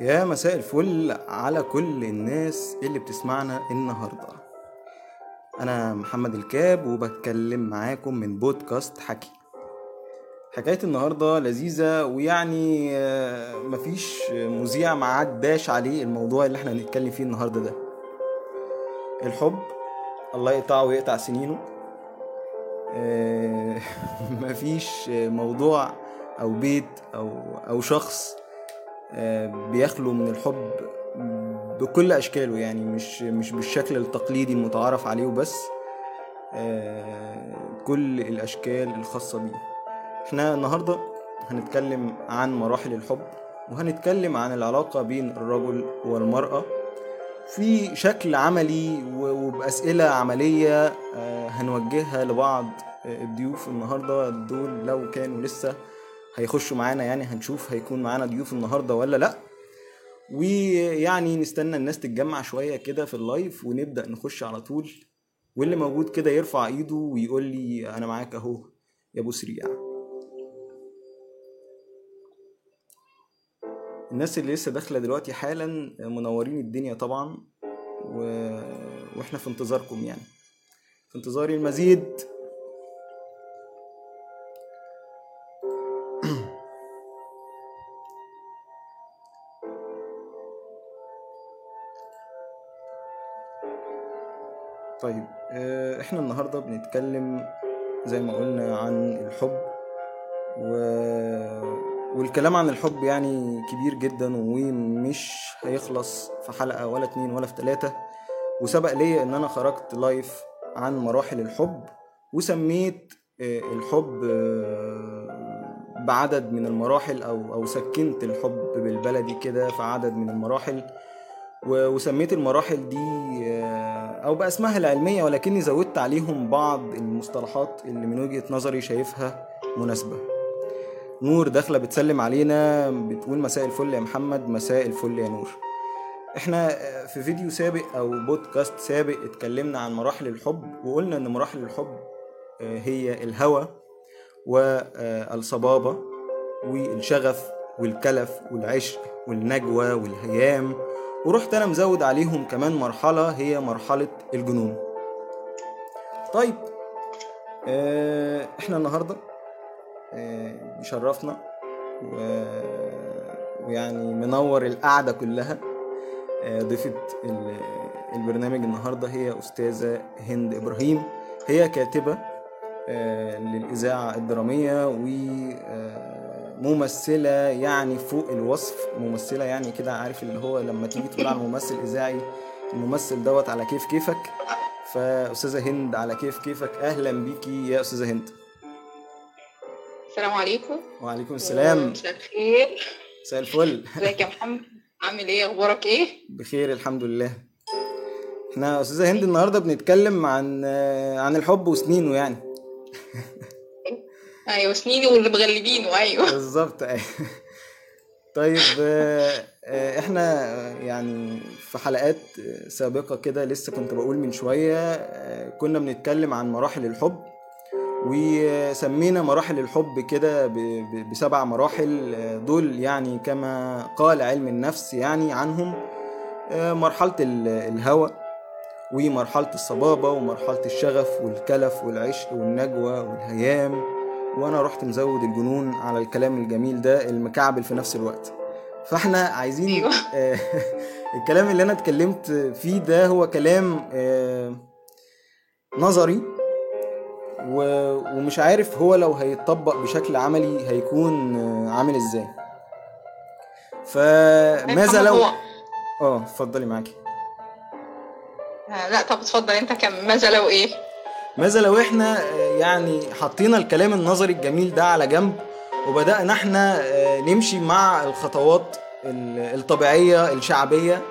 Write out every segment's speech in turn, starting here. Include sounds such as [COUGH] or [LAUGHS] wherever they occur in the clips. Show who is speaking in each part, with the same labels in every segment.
Speaker 1: يا مساء الفل على كل الناس اللي بتسمعنا النهاردة. أنا محمد الكاب وبتكلم معاكم من بودكاست حكي. حكاية النهاردة لذيذة ويعني آه، مفيش مذيع ما عداش عليه الموضوع اللي إحنا هنتكلم فيه النهاردة ده. الحب الله يقطعه ويقطع سنينه. آه، [LAUGHS] مفيش موضوع أو بيت أو أو شخص بيخلو من الحب بكل أشكاله يعني مش مش بالشكل التقليدي المتعارف عليه وبس آه، كل الأشكال الخاصة بيه. إحنا النهارده هنتكلم عن مراحل الحب وهنتكلم عن العلاقة بين الرجل والمرأة. في شكل عملي و- وبأسئلة عملية آه، هنوجهها لبعض آه، الضيوف النهارده دول لو كانوا لسه هيخشوا معانا يعني هنشوف هيكون معانا ضيوف النهارده ولا لأ. ويعني نستنى الناس تتجمع شوية كده في اللايف ونبدأ نخش على طول. واللي موجود كده يرفع إيده ويقول لي أنا معاك أهو يا أبو سريع. الناس اللي لسه داخلة دلوقتي حالا منورين الدنيا طبعا و... وإحنا في انتظاركم يعني. في انتظار المزيد. طيب آه، إحنا النهارده بنتكلم زي ما قلنا عن الحب و... والكلام عن الحب يعني كبير جدا ومش هيخلص في حلقة ولا اتنين ولا في تلاتة. وسبق ليا إن أنا خرجت لايف عن مراحل الحب وسميت آه، الحب آه، بعدد من المراحل أو أو سكنت الحب بالبلدي كده في عدد من المراحل. وسميت المراحل دي آه، أو باسمائها العلمية ولكني زودت عليهم بعض المصطلحات اللي من وجهة نظري شايفها مناسبة. نور داخلة بتسلم علينا بتقول مساء الفل يا محمد مساء الفل يا نور. إحنا آه، في فيديو سابق أو بودكاست سابق اتكلمنا عن مراحل الحب وقلنا إن مراحل الحب آه، هي الهوى والصبابه والشغف والكلف والعشق والنجوى والهيام ورحت أنا مزود عليهم كمان مرحلة هي مرحلة الجنون. طيب آه إحنا النهارده آه بيشرفنا و... ويعني منور القعدة كلها. آه ضيفة ال... البرنامج النهارده هي أستاذة هند إبراهيم. هي كاتبة آه للإذاعة الدرامية وممثله يعني فوق الوصف ممثلة يعني كده عارف اللي هو لما تيجي تقول على ممثل اذاعي الممثل دوت على كيف كيفك فأستاذة هند على كيف كيفك أهلا بيكي يا أستاذة هند.
Speaker 2: السلام عليكم.
Speaker 1: وعليكم السلام.
Speaker 2: مساء الخير.
Speaker 1: مساء الفل.
Speaker 2: ازيك يا محمد؟ عامل إيه؟ أخبارك إيه؟
Speaker 1: بخير الحمد لله. إحنا يا أستاذة هند النهارده بنتكلم عن عن الحب وسنينه يعني. [LAUGHS]
Speaker 2: أيوه سنيني واللي مغلبينه أيوه
Speaker 1: بالظبط أيوة. [LAUGHS] طيب آه، آه، إحنا يعني في حلقات سابقة كده لسه كنت بقول من شوية آه، كنا بنتكلم عن مراحل الحب وسمينا مراحل الحب كده بسبع مراحل دول يعني كما قال علم النفس يعني عنهم ال- الهوى ومرحلة الصبابة ومرحلة الشغف والكلف والعشق والنجوى والهيام وأنا رحت مزود الجنون على الكلام الجميل ده المكعبل في نفس الوقت. فاحنا عايزين
Speaker 2: أيوة.
Speaker 1: آه، [LAUGHS] الكلام اللي أنا اتكلمت فيه ده هو كلام آه، نظري ومش عارف هو لو هيتطبق بشكل عملي هيكون آه، عامل إزاي. فماذا لو آه اتفضلي معاكي.
Speaker 2: لا طب اتفضل انت كم ماذا لو إيه؟
Speaker 1: ماذا لو إحنا آه، يعني حطينا الكلام النظري الجميل ده على جنب وبدأنا إحنا آه، نمشي مع الخطوات ال- الطبيعية الشعبية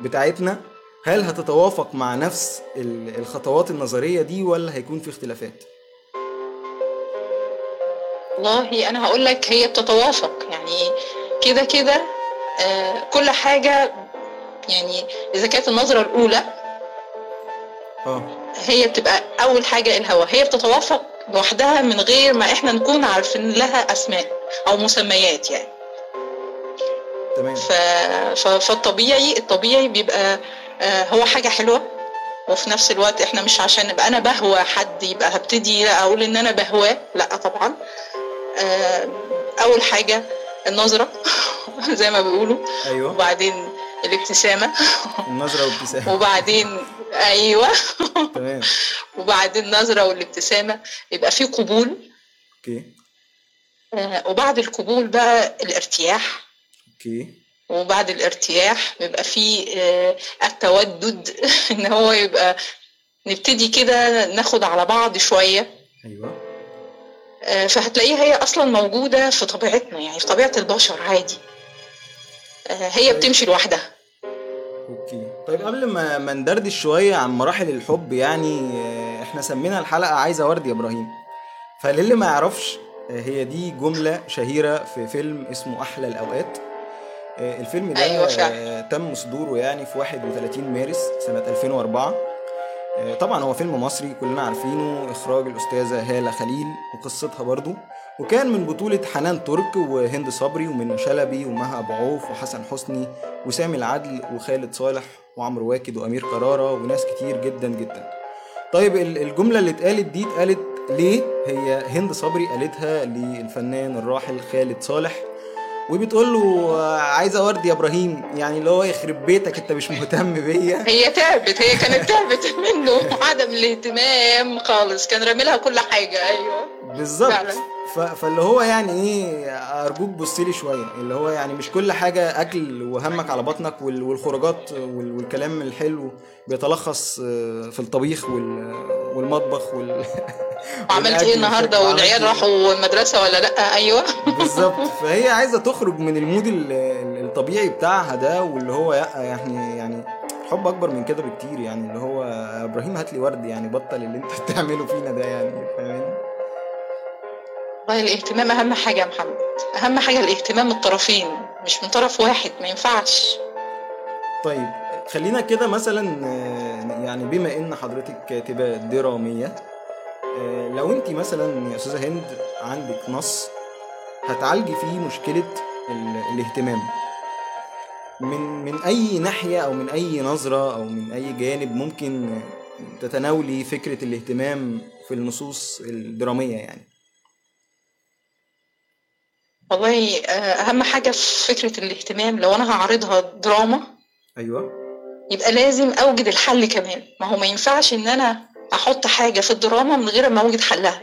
Speaker 1: بتاعتنا. هل هتتوافق مع نفس ال- الخطوات النظرية دي ولا هيكون في اختلافات؟
Speaker 2: والله أنا هقول لك هي بتتوافق. يعني كده كده آه، كل حاجة يعني إذا كانت النظرة الأولى
Speaker 1: آه.
Speaker 2: هي بتبقى أول حاجة الهوى هي بتتوافق لوحدها من غير ما إحنا نكون عارفين لها أسماء أو مسميات يعني.
Speaker 1: تمام.
Speaker 2: ف... ف... فالطبيعي الطبيعي بيبقى آه، هو حاجة حلوة وفي نفس الوقت إحنا مش عشان نبقى أنا بهوى حد يبقى هبتدي أقول إن أنا بهواه لأ طبعا. آه، أول حاجة النظرة [LAUGHS] زي ما بيقولوا.
Speaker 1: أيوه.
Speaker 2: وبعدين الابتسامة.
Speaker 1: النظرة والابتسامة.
Speaker 2: وبعدين أيوه.
Speaker 1: تمام.
Speaker 2: وبعدين النظرة والابتسامة. يبقى في قبول.
Speaker 1: okay.
Speaker 2: آه، وبعد القبول بقى الارتياح.
Speaker 1: okay.
Speaker 2: وبعد الارتياح بيبقى فيه آه، التودد. [LAUGHS] إن هو يبقى نبتدي كده ناخد على بعض شوية.
Speaker 1: أيوه.
Speaker 2: آه، فهتلاقيها هي أصلا موجودة في طبيعتنا يعني في طبيعة البشر عادي. هي بتمشي لوحدها.
Speaker 1: أوكي. طيب قبل ما ما ندردش شوية عن مراحل الحب يعني آه، إحنا سمينا الحلقة عايزة ورد يا إبراهيم. فللي ما يعرفش آه، هي دي جملة شهيرة في فيلم اسمه أحلى الأوقات. آه، الفيلم ده
Speaker 2: أيوة.
Speaker 1: آه، تم صدوره يعني في 31 مارس سنة 2004 آه، طبعا هو فيلم مصري كلنا عارفينه إخراج الأستاذة هالة خليل وقصتها برضو. وكان من بطولة حنان ترك وهند صبري ومنى شلبي ومها أبو عوف وحسن حسني وسامي العدل وخالد صالح وعمرو واكد وأمير كرارة وناس كتير جدا جدا. طيب ال- الجملة اللي اتقالت دي اتقالت ليه؟ هي هند صبري قالتها للفنان الراحل خالد صالح وبتقول له عايزة ورد يا إبراهيم يعني اللي هو يخرب بيتك أنت مش مهتم بيا. [LAUGHS]
Speaker 2: هي تعبت هي كانت تعبت منه. عدم الاهتمام خالص كان رامي لها كل حاجة. أيوه.
Speaker 1: بالظبط. فاللي هو يعني إيه أرجوك بص لي شوية. اللي هو يعني مش كل حاجة أكل وهمك على بطنك وال... والخروجات وال... والكلام الحلو بيتلخص آه، في الطبيخ وال... والمطبخ وال... [LAUGHS] والأكل
Speaker 2: إيه النهارده. والعيال
Speaker 1: وعملت
Speaker 2: راحوا المدرسة ولا لأ؟ أيوه.
Speaker 1: إيه؟ بالظبط. [LAUGHS] فهي عايزة تخرج من المود ال... ال- الطبيعي بتاعها ده واللي هو يعني يعني الحب أكبر من كده بكتير يعني. اللي هو إبراهيم هات لي ورد يعني بطل اللي أنت [LAUGHS] بتعمله فينا ده يعني فاهمني؟
Speaker 2: والله الاهتمام أهم حاجة يا محمد. أهم حاجة الاهتمام الطرفين مش من طرف واحد ما ينفعش.
Speaker 1: طيب خلينا كده مثلا آه، يعني بما إن حضرتك كاتبه درامية آه، لو انت مثلا يا أستاذة هند عندك نص هتعالجي فيه مشكلة ال- الاهتمام. من من أي ناحية أو من أي نظرة أو من أي جانب ممكن تتناولي فكرة الاهتمام في النصوص الدرامية يعني؟
Speaker 2: والله آه، أهم حاجة في فكرة الاهتمام لو أنا هعرضها دراما
Speaker 1: أيوه.
Speaker 2: يبقى لازم أوجد الحل كمان. ما هو ما ينفعش إن أنا أحط حاجة في الدراما من غير ما أوجد حلها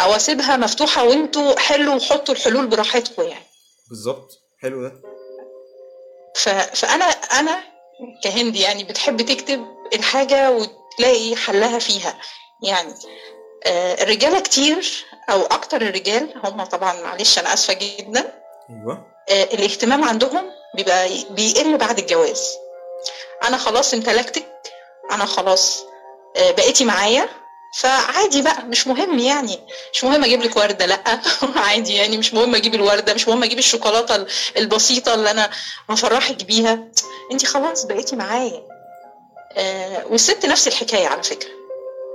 Speaker 2: أو أسيبها مفتوحة وأنتوا حلوا وحطوا الحلول براحتكم يعني.
Speaker 1: بالظبط. حلو ده.
Speaker 2: ف... فأنا أنا كهندي يعني بتحب تكتب الحاجة وتلاقي حلها فيها يعني. آه، الرجالة كتير أو أكتر الرجال هم طبعا معلش أنا آسفة جدا.
Speaker 1: أيوه.
Speaker 2: آه، الاهتمام عندهم بيبقى بيقل بعد الجواز. أنا خلاص امتلكتك أنا خلاص آه، بقيتي معايا. فعادي بقى مش مهم يعني. مش مهم أجيب لك وردة لأ. [LAUGHS] عادي يعني مش مهم أجيب الوردة مش مهم أجيب الشوكولاتة ال- البسيطة اللي أنا هفرحك بيها. انت خلاص بقيتي معايا. آه، والست نفس الحكاية على فكرة.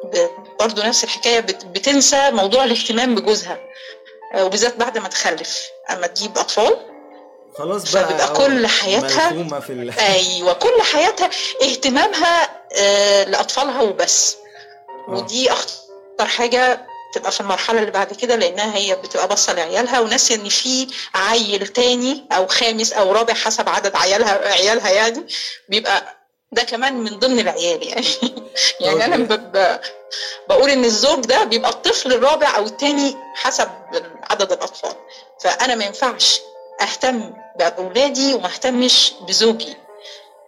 Speaker 2: ب- برضو نفس الحكاية بت- بتنسى موضوع الاهتمام بجوزها آه، وبالذات بعد ما تخلف أما تجيب أطفال
Speaker 1: خلاص بقى
Speaker 2: فبيبقى كل حياتها
Speaker 1: في ال...
Speaker 2: أيوه كل حياتها اهتمامها آه، لأطفالها وبس
Speaker 1: آه.
Speaker 2: ودي أخطر حاجة تبقى في المرحلة اللي بعد كده لأنها هي بتبقى باصة لعيالها وناسيه إن في عيل تاني أو خامس أو رابع حسب عدد عيالها عيالها يعني بيبقى ده كمان من ضمن العيال يعني. [LAUGHS] يعني أنا
Speaker 1: أوكي.
Speaker 2: ب- ب- بقول إن الزوج ده بيبقى الطفل الرابع أو التاني حسب عدد الأطفال. فأنا ما ينفعش أهتم بأولادي وما أهتمش بزوجي.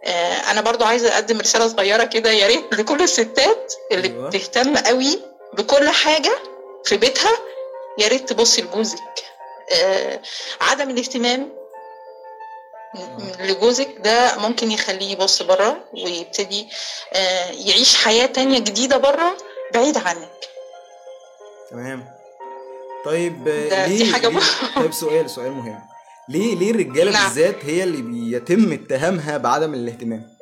Speaker 2: آه، أنا برضو عايزة أقدم رسالة صغيرة كده. يا ريت لكل الستات اللي
Speaker 1: أيوة.
Speaker 2: بتهتم قوي بكل حاجة في بيتها يا ريت تبصي لجوزك آه، عدم الاهتمام لجوزك ده ممكن يخليه يبص بره ويبتدي آه، يعيش حياة تانية جديدة بره بعيد عنك
Speaker 1: تمام طيب آه،
Speaker 2: ده- دي
Speaker 1: ليه
Speaker 2: حاجة
Speaker 1: ليه
Speaker 2: بقى. [LAUGHS]
Speaker 1: طيب سؤال سؤال مهم ليه ليه الرجالة
Speaker 2: نعم.
Speaker 1: بالذات هي اللي بيتم اتهامها بعدم الاهتمام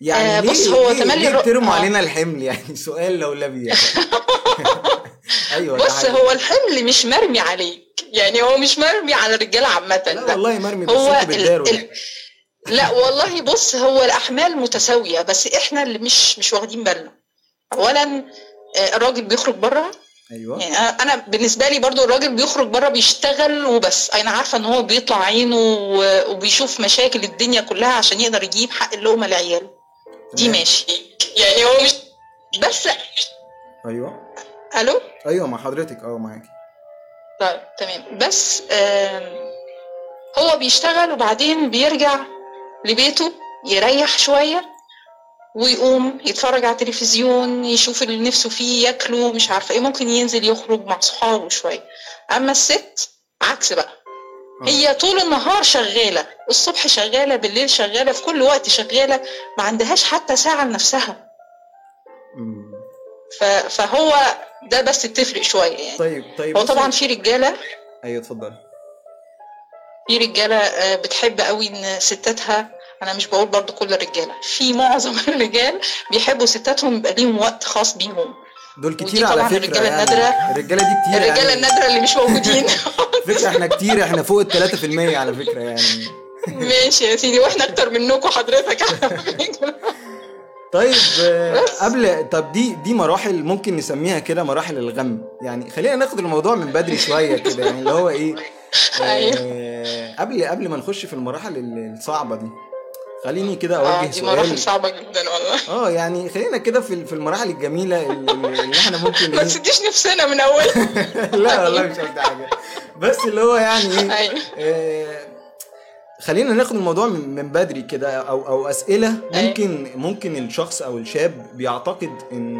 Speaker 1: يعني
Speaker 2: آه،
Speaker 1: ليه
Speaker 2: بص، هو
Speaker 1: ليه,
Speaker 2: تملي
Speaker 1: ليه بترموا
Speaker 2: آه.
Speaker 1: علينا الحمل [LAUGHS] يعني سؤال لولبي يعني [LAUGHS] أيوه
Speaker 2: بص. هو الحمل مش مرمي عليك يعني هو مش مرمي على الرجاله عامة.
Speaker 1: لا والله مرمي بس
Speaker 2: هو ال... ال... لا والله بص هو الأحمال متساوية بس إحنا اللي مش مش واخدين بالنا. اولا آه، الراجل بيخرج بره.
Speaker 1: أيوه.
Speaker 2: يعني أنا بالنسبة لي برضو الراجل بيخرج بره بيشتغل وبس. أنا عارفة إن هو بيطلع عينه وبيشوف مشاكل الدنيا كلها عشان يقدر يجيب حق اللقمة لعياله. دي. ماشي. يعني هو مش بس
Speaker 1: أيوه.
Speaker 2: ألو؟
Speaker 1: أيوه مع حضرتك. أه معاكي.
Speaker 2: طيب تمام. بس هو بيشتغل وبعدين بيرجع لبيته يريح شوية ويقوم يتفرج على التلفزيون يشوف اللي نفسه فيه ياكله مش عارفة إيه ممكن ينزل يخرج مع صحابه شوية. أما الست عكس بقى.
Speaker 1: آه.
Speaker 2: هي طول النهار شغالة الصبح شغالة بالليل شغالة في كل وقت شغالة ما عندهاش حتى ساعة لنفسها. فهو ده بس بتفرق شوية يعني.
Speaker 1: طيب طيب
Speaker 2: هو طبعا في رجالة.
Speaker 1: أيوه اتفضلي
Speaker 2: في رجالة آه، بتحب قوي إن ستاتها أنا مش بقول برضو كل الرجالة في معظم [LAUGHS] الرجال بيحبوا ستاتهم يبقى ليهم وقت خاص بيهم.
Speaker 1: دول كتير على فكرة
Speaker 2: الرجالة
Speaker 1: يعني.
Speaker 2: النادرة.
Speaker 1: الرجالة دي كتير
Speaker 2: الرجالة
Speaker 1: يعني.
Speaker 2: النادرة اللي مش موجودين. [LAUGHS]
Speaker 1: فكرة إحنا كتير إحنا فوق ال 3% على فكرة يعني.
Speaker 2: ماشي يا سيدي وإحنا أكتر منكم حضرتك. [LAUGHS]
Speaker 1: طيب [LAUGHS] آه،. قبل طب دي دي مراحل ممكن نسميها كده مراحل الغم. يعني خلينا ناخد الموضوع من بدري شوية كده يعني اللي هو إيه [LAUGHS] آه، قبل قبل ما نخش في المراحل ال- الصعبة دي خليني كده أوجه
Speaker 2: دي مراحل صعبة جدا والله. [LAUGHS]
Speaker 1: آه يعني خلينا كده في في المراحل الجميلة اللي, إحنا ممكن
Speaker 2: ما
Speaker 1: إيه؟
Speaker 2: تسديش نفسنا من أول.
Speaker 1: لا والله مش قصدي حاجة. بس اللي هو يعني إيه
Speaker 2: أيوه.
Speaker 1: آه، خلينا ناخد الموضوع من بدري كده أو أو أسئلة ممكن ممكن الشخص أو الشاب بيعتقد ان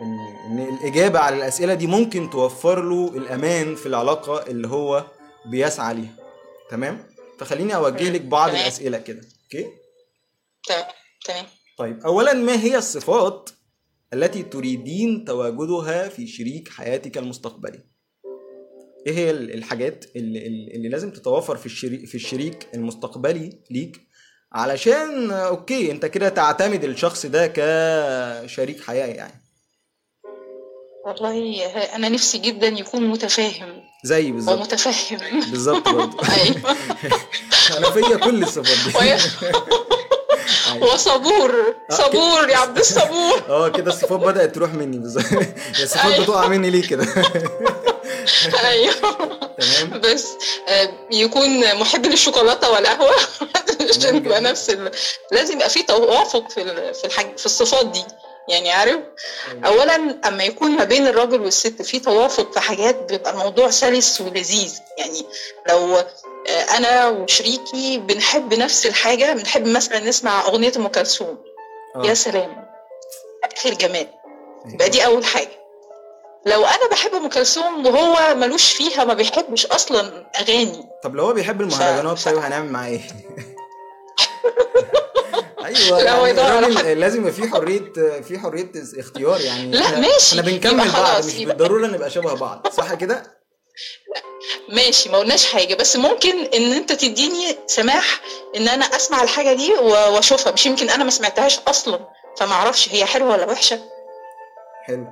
Speaker 1: ان إن الإجابة على الأسئلة دي ممكن توفر له الأمان في العلاقة اللي هو بيسعى ليها. تمام؟ فخليني أوجه لك بعض
Speaker 2: تمام.
Speaker 1: الأسئلة كده. okay؟
Speaker 2: تمام تمام.
Speaker 1: طيب اولا ما هي الصفات التي تريدين تواجدها في شريك حياتك المستقبلي؟ إيه هي ال- الحاجات اللي, اللي لازم تتوفر في الشريك في الشريك المستقبلي ليك علشان آه، okay أنت كده تعتمد الشخص ده كشريك حياة يعني.
Speaker 2: والله أنا نفسي جدا يكون متفاهم.
Speaker 1: زي بالظبط.
Speaker 2: متفهم.
Speaker 1: بالظبط برضه. [LAUGHS]
Speaker 2: أيوه. [LAUGHS]
Speaker 1: أنا فيا كل الصفات دي.
Speaker 2: ويا-
Speaker 1: أيوة.
Speaker 2: وصبور صبور يا عبد الصبور. [LAUGHS]
Speaker 1: آه كده الصفات بدأت تروح مني بالظبط. الصفات. بتقع مني ليه كده؟ [LAUGHS]
Speaker 2: أيوه.
Speaker 1: تمام.
Speaker 2: بس آه، يكون محب للشوكولاتة والقهوة. [LAUGHS] عشان يبقى نفس ال... لازم يبقى في توافق في. في الحاج... في الصفات دي. يعني عارف؟ اولا أما يكون ما بين الراجل والست في توافق في حاجات بيبقى الموضوع سلس ولذيذ. يعني لو آه، أنا وشريكي بنحب نفس الحاجة بنحب مثلا نسمع أغنية أم كلثوم.
Speaker 1: آه.
Speaker 2: يا سلام. اخر جمال. يبقى دي أول حاجة. لو أنا بحب أم كلثوم وهو ملوش فيها ما بيحبش أصلا أغاني
Speaker 1: طب لو هو بيحب المهرجانات
Speaker 2: ف-
Speaker 1: طيب هنعمل معاه
Speaker 2: إيه؟ [LAUGHS] أيوه
Speaker 1: يعني لازم في حرية في حرية اختيار يعني
Speaker 2: لا، ماشي.
Speaker 1: إحنا بنكمل بعض مش بالضرورة نبقى شبه بعض صح كده؟
Speaker 2: ماشي ما قلناش حاجة بس ممكن إن أنت تديني سماح إن أنا أسمع الحاجة دي وأشوفها مش يمكن أنا ما سمعتهاش أصلا فما أعرفش هي حلوة ولا وحشة
Speaker 1: حلو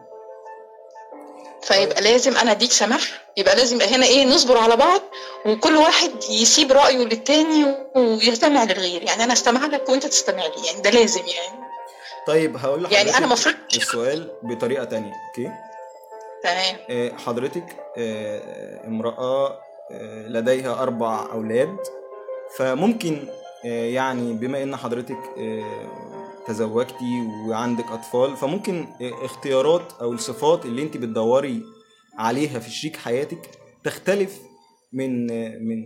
Speaker 2: فيبقى لازم أنا أديك سماح. يبقى لازم هنا إيه نصبر على بعض وكل واحد يسيب رأيه للتاني ويستمع للغير. يعني أنا أستمع لك وأنت تستمع لي. يعني ده لازم يعني.
Speaker 1: طيب هقول لحضرتك
Speaker 2: يعني أنا مفروض
Speaker 1: السؤال بطريقة تانية أوكي؟
Speaker 2: تمام.
Speaker 1: آه، حضرتك آه، امرأة آه، لديها أربع أولاد فممكن يعني بما إن حضرتك تزوجتي وعندك أطفال فممكن اختيارات أو الصفات اللي أنت بتدوري عليها في شريك حياتك تختلف من من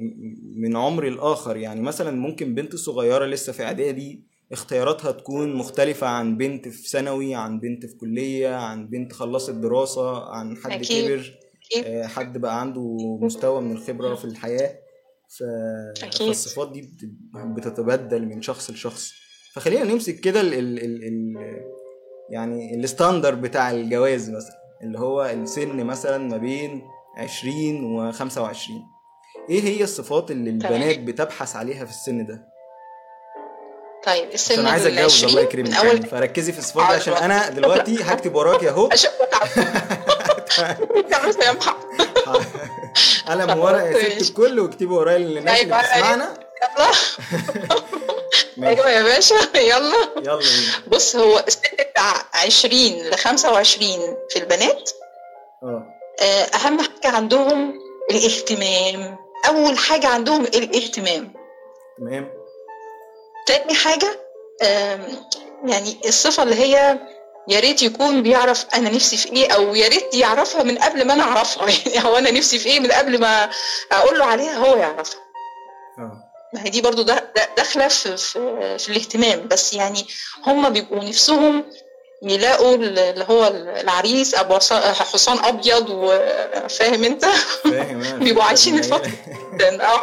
Speaker 1: من عمر الآخر يعني مثلا ممكن بنت صغيرة لسه في إعدادي اختياراتها تكون مختلفة عن بنت في ثانوي عن بنت في كلية عن بنت خلصت دراسة عن حد
Speaker 2: أكيد.
Speaker 1: كبر
Speaker 2: أكيد.
Speaker 1: آه، حد بقى عنده مستوى من الخبرة في الحياة ف... فالصفات دي بت- بتتبدل من شخص لشخص فخلينا نمسك كده ال... ال... ال... ال... يعني الستاندر بتاع الجواز مثلا اللي هو السن مثلا ما بين 20 و 25 إيه هي الصفات اللي. البنات بتبحث عليها في السن ده؟
Speaker 2: طيب السن
Speaker 1: عشان عايز أتجوز
Speaker 2: 20
Speaker 1: الله يكرمك
Speaker 2: من
Speaker 1: يعني فركزي في الصفات دي عشان أنا دلوقتي [LAUGHS] هكتب وراكي أهو.
Speaker 2: اشوفك عم سامحة
Speaker 1: قلم ورقة يا ست الكل واكتبي ورايا اللي
Speaker 2: أيوة،
Speaker 1: بتسمعنا
Speaker 2: يلا.
Speaker 1: ماشي. [LAUGHS]
Speaker 2: أيوه يا باشا يلا.
Speaker 1: يلا
Speaker 2: بص هو السن بتاع 20 ل 25 في البنات
Speaker 1: آه.
Speaker 2: آه، أهم حاجة عندهم الاهتمام. أول حاجة عندهم الاهتمام.
Speaker 1: تمام.
Speaker 2: تاني حاجة يعني الصفة اللي هي يا ريت يكون بيعرف أنا نفسي في إيه أو يا ريت يعرفها من قبل ما أنا أعرفها. [LAUGHS] يعني هو أنا نفسي في إيه من قبل ما أقول له عليها هو يعرفها.
Speaker 1: آه
Speaker 2: ما هي دي برضو داخلة في, في, في الاهتمام. بس يعني هم بيبقوا نفسهم يلاقوا اللي هو العريس أبو حصان أبيض وفاهم
Speaker 1: أنت؟ أنا [LAUGHS]
Speaker 2: بيبقوا عايشين الفترة جدا آه.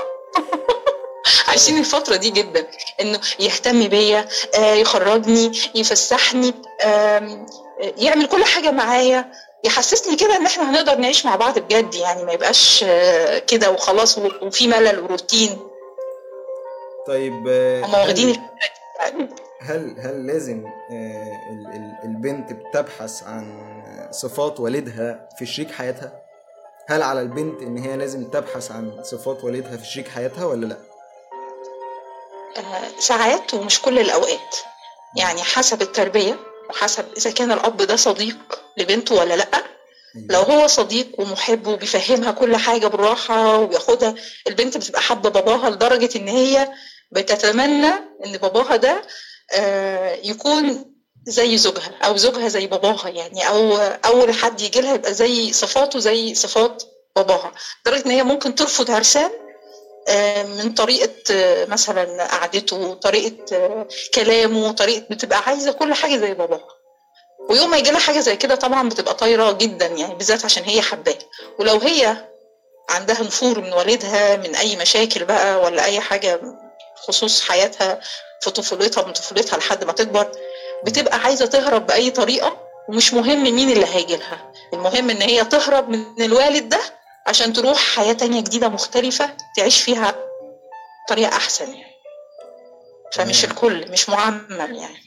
Speaker 2: [LAUGHS] عايشين الفترة دي جدا. إنه يهتم بيا آه يخرجني يفسحني آه، يعمل كل حاجة معايا. يحسسني كده إن إحنا هنقدر نعيش مع بعض بجد. يعني ما يبقاش آه، كده وخلاص وفي ملل وروتين.
Speaker 1: طيب
Speaker 2: هم واخدين
Speaker 1: هل. هل لازم آه، ال- ال- البنت بتبحث عن صفات والدها في شريك حياتها؟ هل على البنت إن هي لازم تبحث عن صفات والدها في شريك حياتها ولا لأ؟
Speaker 2: آه، ساعات ومش كل الأوقات يعني حسب التربية وحسب إذا كان الأب ده صديق لبنته ولا لأ لو هو صديق ومحب وبيفهمها كل حاجة بالراحة وبياخدها البنت بتبقى حابة باباها لدرجة إن هي بتتمنى إن باباها ده آه، يكون زي زوجها أو زوجها زي باباها يعني أو أول حد يجي لها يبقى زي صفاته زي صفات باباها. لدرجة إن هي ممكن ترفض عرسان آه، من طريقة آه، مثلا قعدته طريقة آه، كلامه طريقة بتبقى عايزة كل حاجة زي باباها. ويوم ما يجي لها حاجة زي كده طبعا بتبقى طايرة جدا يعني بالذات عشان هي حباه. ولو هي عندها نفور من والدها من أي مشاكل بقى ولا أي حاجة خصوص حياتها في طفولتها من طفولتها لحد ما تكبر بتبقى عايزة تهرب بأي طريقة ومش مهم مين اللي هيجي لها. المهم إن هي تهرب من الوالد ده عشان تروح حياة تانية جديدة مختلفة تعيش فيها طريقة أحسن يعني. فمش. الكل مش معمم يعني.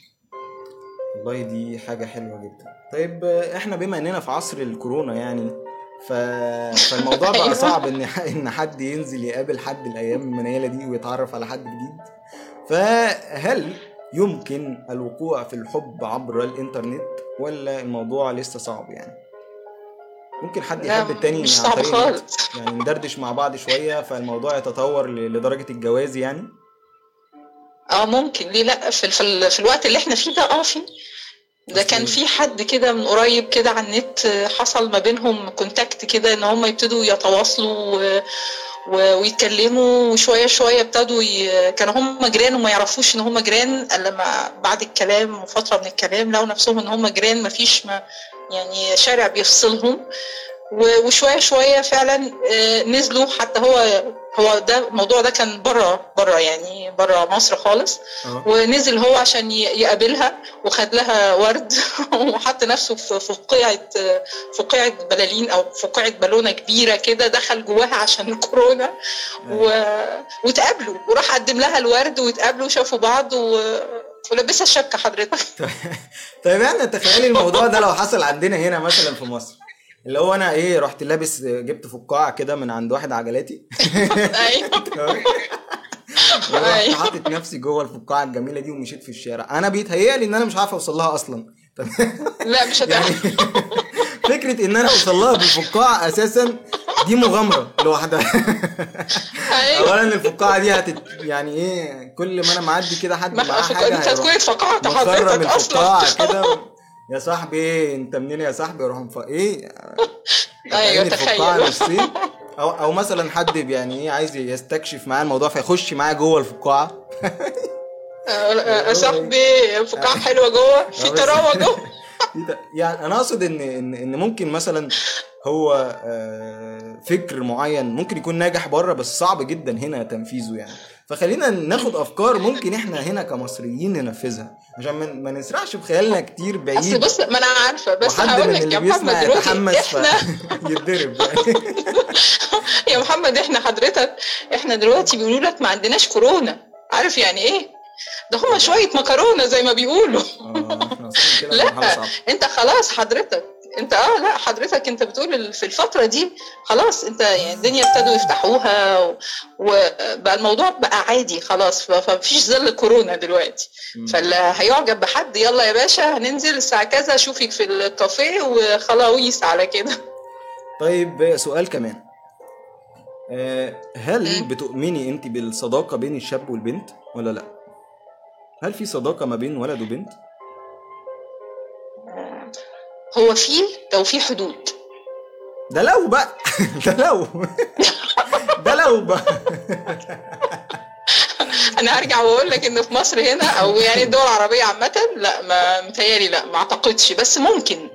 Speaker 1: والله دي حاجة حلوة جدا. طيب إحنا بما إننا في عصر الكورونا يعني ف... فالموضوع بقى
Speaker 2: أيوة.
Speaker 1: صعب إن إن حد ينزل يقابل حد الأيام المنيلة دي ويتعرف على حد جديد فهل يمكن الوقوع في الحب عبر الإنترنت ولا الموضوع لسه صعب يعني ممكن حد يحب التاني
Speaker 2: مش صعب؟ خالص.
Speaker 1: يعني ندردش مع بعض شوية فالموضوع يتطور ل- لدرجة الجواز يعني
Speaker 2: آه ممكن ليه لأ في, في, في الوقت اللي إحنا فيه ده آه في ده كان في حد كده من قريب كده على النت حصل ما بينهم كونتاكت كده إن هم يبتدوا يتواصلوا و... و... ويتكلموا وشوية شوية ابتدوا ي... كانوا هم جيران وما يعرفوش إن هم جيران إلا لما بعد الكلام وفترة من الكلام لقوا نفسهم إن هم جيران ما فيش ما يعني شارع بيفصلهم. وشوية شوية فعلا آه، نزلوا. حتى هو هو ده الموضوع ده كان بره بره يعني بره مصر خالص.
Speaker 1: آه.
Speaker 2: ونزل هو عشان يقابلها وخد لها ورد. [LAUGHS] وحط نفسه في فقاعة فقاعة بلالين أو فقاعة بالونة كبيرة كده دخل جواها عشان [LAUGHS] الكورونا و... وتقابلوا وراح قدم لها الورد وتقابلوا وشافوا بعض و... ولبسها الشبكة حضرتك. [LAUGHS]
Speaker 1: طيب يعني تخيلي الموضوع ده لو حصل عندنا هنا مثلا في مصر. اللي هو أنا إيه رحت لابس جبت فقاعة كده من عند واحد عجلاتي. [LAUGHS]
Speaker 2: أيوه. [LAUGHS]
Speaker 1: ورحت
Speaker 2: أيوه.
Speaker 1: حاطط نفسي جوه الفقاعة الجميلة دي ومشيت في الشارع. أنا بيتهيألي إن أنا مش عارف أوصل لها أصلا. [LAUGHS]
Speaker 2: لا مش
Speaker 1: يعني
Speaker 2: هتعرف
Speaker 1: فكرة إن أنا أوصل لها بالفقاعة أساسا دي مغامرة لوحدها.
Speaker 2: أيوه.
Speaker 1: اولا الفقاعة دي هتت يعني إيه كل ما أنا معدي كده حد معاه
Speaker 2: ما
Speaker 1: حاجة
Speaker 2: أنت هتكون اتفقعت حضرتك أصلا.
Speaker 1: الفقاعة كده. يا صاحبي انت منين يا صاحبي؟ أروح مف...
Speaker 2: إيه؟ [LAUGHS]
Speaker 1: أيوه الفقاعه
Speaker 2: تخيل.
Speaker 1: أو أو مثلا حد يعني إيه عايز يستكشف معاه الموضوع فيخش معاه جوه الفقاعة.
Speaker 2: يا صاحبي الفقاعة [LAUGHS] حلوة جوه. في طراوة جوه. [LAUGHS]
Speaker 1: إيه؟ يعني أنا أقصد إن إن إن ممكن مثلا هو آه، فكر معين ممكن يكون ناجح بره بس صعب جدا هنا تنفيذه يعني. فخلينا ناخد أفكار ممكن إحنا هنا كمصريين ننفذها عشان ما- نسرحش بخيالنا كتير
Speaker 2: أصل
Speaker 1: بعيد
Speaker 2: بص ما أنا عارفة بس هقول لك يا محمد
Speaker 1: يتحمس
Speaker 2: إحنا [LAUGHS]
Speaker 1: فيتضرب يعني. [LAUGHS]
Speaker 2: يا محمد إحنا حضرتك إحنا دلوقتي بيقولوا لك ما عندناش كورونا. عارف يعني إيه؟ ده هما شوية مكرونة زي ما بيقولوا.
Speaker 1: كده [LAUGHS]
Speaker 2: لا أنت خلاص حضرتك. انت آه لا حضرتك انت بتقول في الفترة دي خلاص انت يعني الدنيا ابتدوا يفتحوها وبقى الموضوع بقى عادي خلاص فمفيش ظل كورونا دلوقتي. فاللي هيعجب بحد يلا يا باشا هننزل الساعة كذا اشوفك في الكافيه وخلاويص على كده.
Speaker 1: طيب سؤال كمان. آه، هل. بتؤمني انت بالصداقة بين الشاب والبنت ولا لا؟ هل في صداقة ما بين ولد وبنت؟
Speaker 2: هو في لو في حدود.
Speaker 1: ده لو بقى. [LAUGHS] ده لو. [LAUGHS] ده لو بقى. [LAUGHS]
Speaker 2: أنا هرجع وأقول لك إن في مصر هنا أو يعني الدول العربية عامة لا ما متهيألي لا ما أعتقدش. بس ممكن.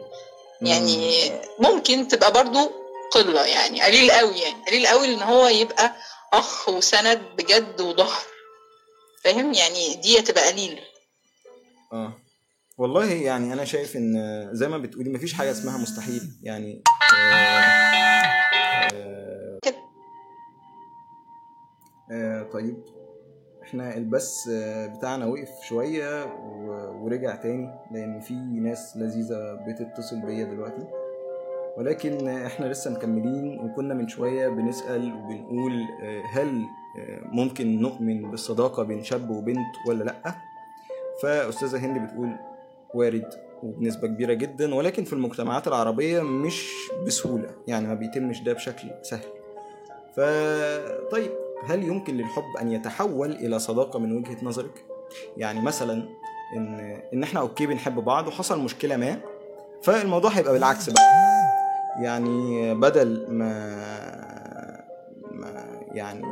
Speaker 2: يعني ممكن تبقى برضو قلة يعني قليل قوي يعني قليل قوي إن هو يبقى أخ وسند بجد وظهر. فاهم؟ يعني دي تبقى قليل.
Speaker 1: آه. والله يعني أنا شايف إن زي ما بتقولي مفيش حاجة اسمها مستحيل يعني آه آه. آه طيب إحنا البث آه، بتاعنا وقف شوية ورجع تاني لأن في ناس لذيذة بتتصل بيا دلوقتي ولكن إحنا لسه مكملين وكنا من شوية بنسأل وبنقول آه، هل ممكن نؤمن بالصداقة بين شاب وبنت ولا لأ فأستاذة هند بتقول وارد وبنسبة كبيرة جدا ولكن في المجتمعات العربية مش بسهولة يعني ما بيتمش ده بشكل سهل ف طيب هل يمكن للحب أن يتحول إلى صداقة من وجهة نظرك؟ يعني مثلا إن إن إحنا أوكي بنحب بعض وحصل مشكلة ما فالموضوع هيبقى بالعكس بقى يعني بدل ما ما يعني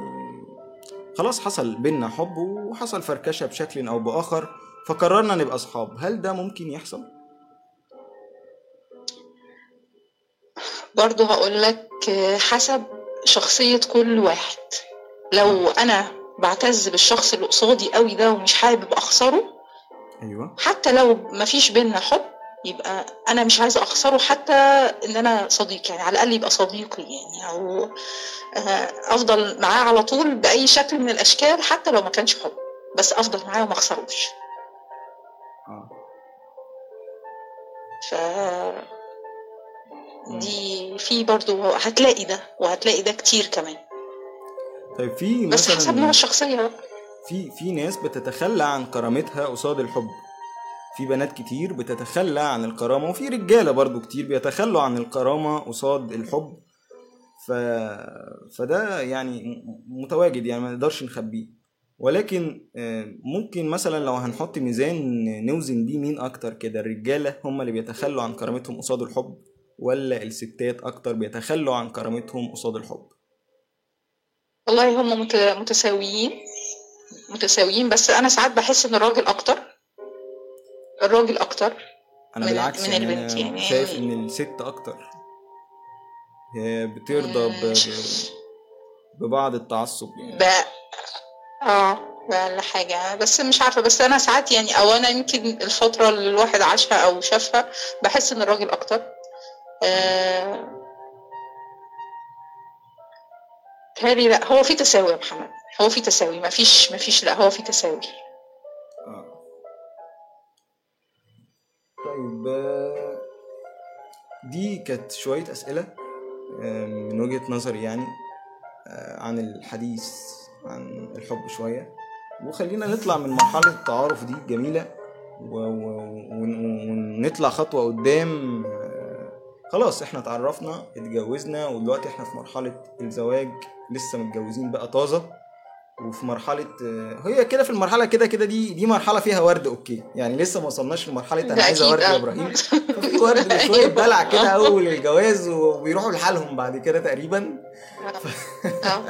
Speaker 1: خلاص حصل بينا حب وحصل فركشة بشكل أو بآخر فقررنا نبقى أصحاب هل ده ممكن يحصل؟
Speaker 2: برضو هقول لك حسب شخصية كل واحد لو أنا بعتز بالشخص اللي قصادي قوي ده ومش حابب أخسره
Speaker 1: أيوه
Speaker 2: حتى لو مفيش بينا حب يبقى أنا مش عايزة أخسره حتى إن أنا صديق يعني على الأقل يبقى صديقي يعني أو آه، أفضل معاه على طول بأي شكل من الأشكال حتى لو ما كانش حب بس أفضل معاه وما
Speaker 1: أخسروش.
Speaker 2: ف دي في برضو هتلاقي ده وهتلاقي ده كتير كمان.
Speaker 1: طيب في
Speaker 2: بس حسب نوع الشخصية. بقى.
Speaker 1: في في ناس بتتخلى عن كرامتها قصاد الحب. في بنات كتير بتتخلى عن الكرامة وفي رجالة برضو كتير بيتخلوا عن الكرامة قصاد الحب. ف... فده يعني متواجد يعني ما نقدرش نخبيه. ولكن آه، ممكن مثلا لو هنحط ميزان نوزن بيه مين أكتر كده الرجالة هم اللي بيتخلوا عن كرامتهم قصاد الحب ولا الستات أكتر بيتخلوا عن كرامتهم قصاد الحب
Speaker 2: والله هم مت- متساويين متساويين بس أنا ساعات بحس إن الراجل أكتر الراجل أكتر
Speaker 1: أنا
Speaker 2: من-
Speaker 1: بالعكس
Speaker 2: من
Speaker 1: يعني
Speaker 2: البنت يعني.
Speaker 1: شايف إن الست أكتر هي بترضى. ببعض التعصب يعني
Speaker 2: بقى آه ولا حاجة. بس مش عارفة بس أنا ساعات يعني أو أنا يمكن الفترة اللي الواحد عاشها أو شافها بحس إن الراجل أكتر. آه تهيألي لأ هو في تساوي يا محمد. هو في تساوي ما فيش ما فيش لأ هو في تساوي.
Speaker 1: آه. طيب آه، دي كانت شوية أسئلة آه، من وجهة نظري يعني آه، عن الحديث. عن الحب شوية. وخلينا نطلع من مرحلة التعارف دي جميلة. و- و- ون- ونطلع خطوة قدام. خلاص إحنا اتعرفنا اتجوزنا ودلوقتي إحنا في مرحلة الزواج. لسه متجوزين بقى طازة. وفي مرحلة هي كده في المرحلة كده كده دي دي مرحلة فيها ورد أوكي. يعني لسه ما وصلناش لمرحلة
Speaker 2: أنا
Speaker 1: عايزة
Speaker 2: أكيد،
Speaker 1: ورد يا. إبراهيم. ففي ورد [LAUGHS] وشوية دلع كده أول الجواز وبيروحوا لحالهم بعد كده تقريبا.
Speaker 2: آه،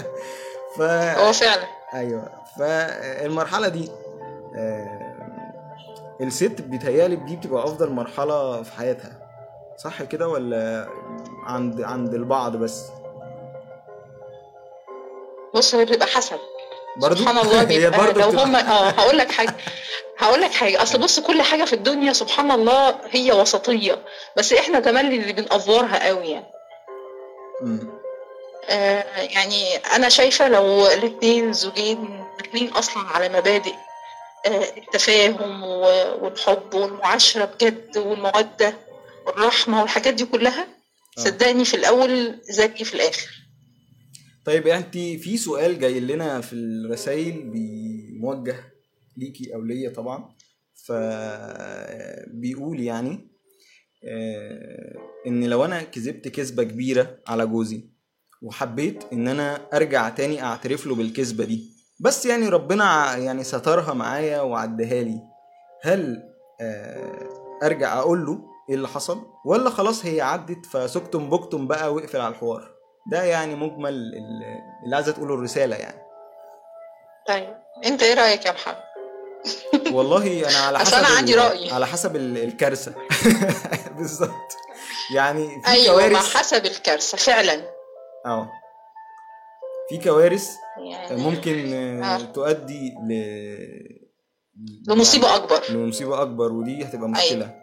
Speaker 1: ف
Speaker 2: هو فعلا.
Speaker 1: أيوه. فالمرحلة دي آه، الست بيتهيألي دي بتبقى أفضل مرحلة في حياتها. صح كده ولا عند عند البعض بس؟
Speaker 2: بص هي بتبقى حسب.
Speaker 1: برضو؟
Speaker 2: سبحان الله [LAUGHS]
Speaker 1: هي
Speaker 2: بيبقى
Speaker 1: برضو
Speaker 2: لو هم آه هقول لك حاجة هقول لك حاجة. أصل بص كل حاجة في الدنيا سبحان الله هي وسطية. بس إحنا كمان اللي بنأفورها قوي يعني. يعني أنا شايفة لو الاثنين زوجين الاثنين أصلا على مبادئ آه التفاهم والحب والمعاشرة بجد والمودة والرحمة والحاجات دي كلها
Speaker 1: آه.
Speaker 2: صدقني في الأول زي في الآخر
Speaker 1: طيب انت في سؤال جاي لنا في الرسائل موجه ليكي أو ليا طبعا فبيقول يعني آه، إن لو أنا كذبت كذبه كبيرة على جوزي وحبيت إن أنا أرجع تاني أعترف له بالكذبة دي. بس يعني ربنا يعني سترها معايا وعدها لي. هل آه، أرجع أقول له إيه اللي حصل؟ ولا خلاص هي عدت فسكتم بكتم بقى واقفل على الحوار؟ ده يعني مجمل ال- اللي عايزة تقوله الرسالة يعني.
Speaker 2: طيب أنت إيه رأيك يا محمد؟ [LAUGHS]
Speaker 1: والله أنا على حسب
Speaker 2: أنا
Speaker 1: ال-
Speaker 2: عندي رأي.
Speaker 1: على حسب ال- الكارثة. [LAUGHS] بالظبط. يعني في
Speaker 2: أيوة
Speaker 1: كوارث
Speaker 2: حسب الكارثة فعلا.
Speaker 1: آه في كوارث
Speaker 2: يعني
Speaker 1: ممكن آه،
Speaker 2: آه.
Speaker 1: تؤدي ل
Speaker 2: لمصيبة أكبر
Speaker 1: يعني لمصيبة أكبر ودي هتبقى
Speaker 2: أيوة.
Speaker 1: مشكلة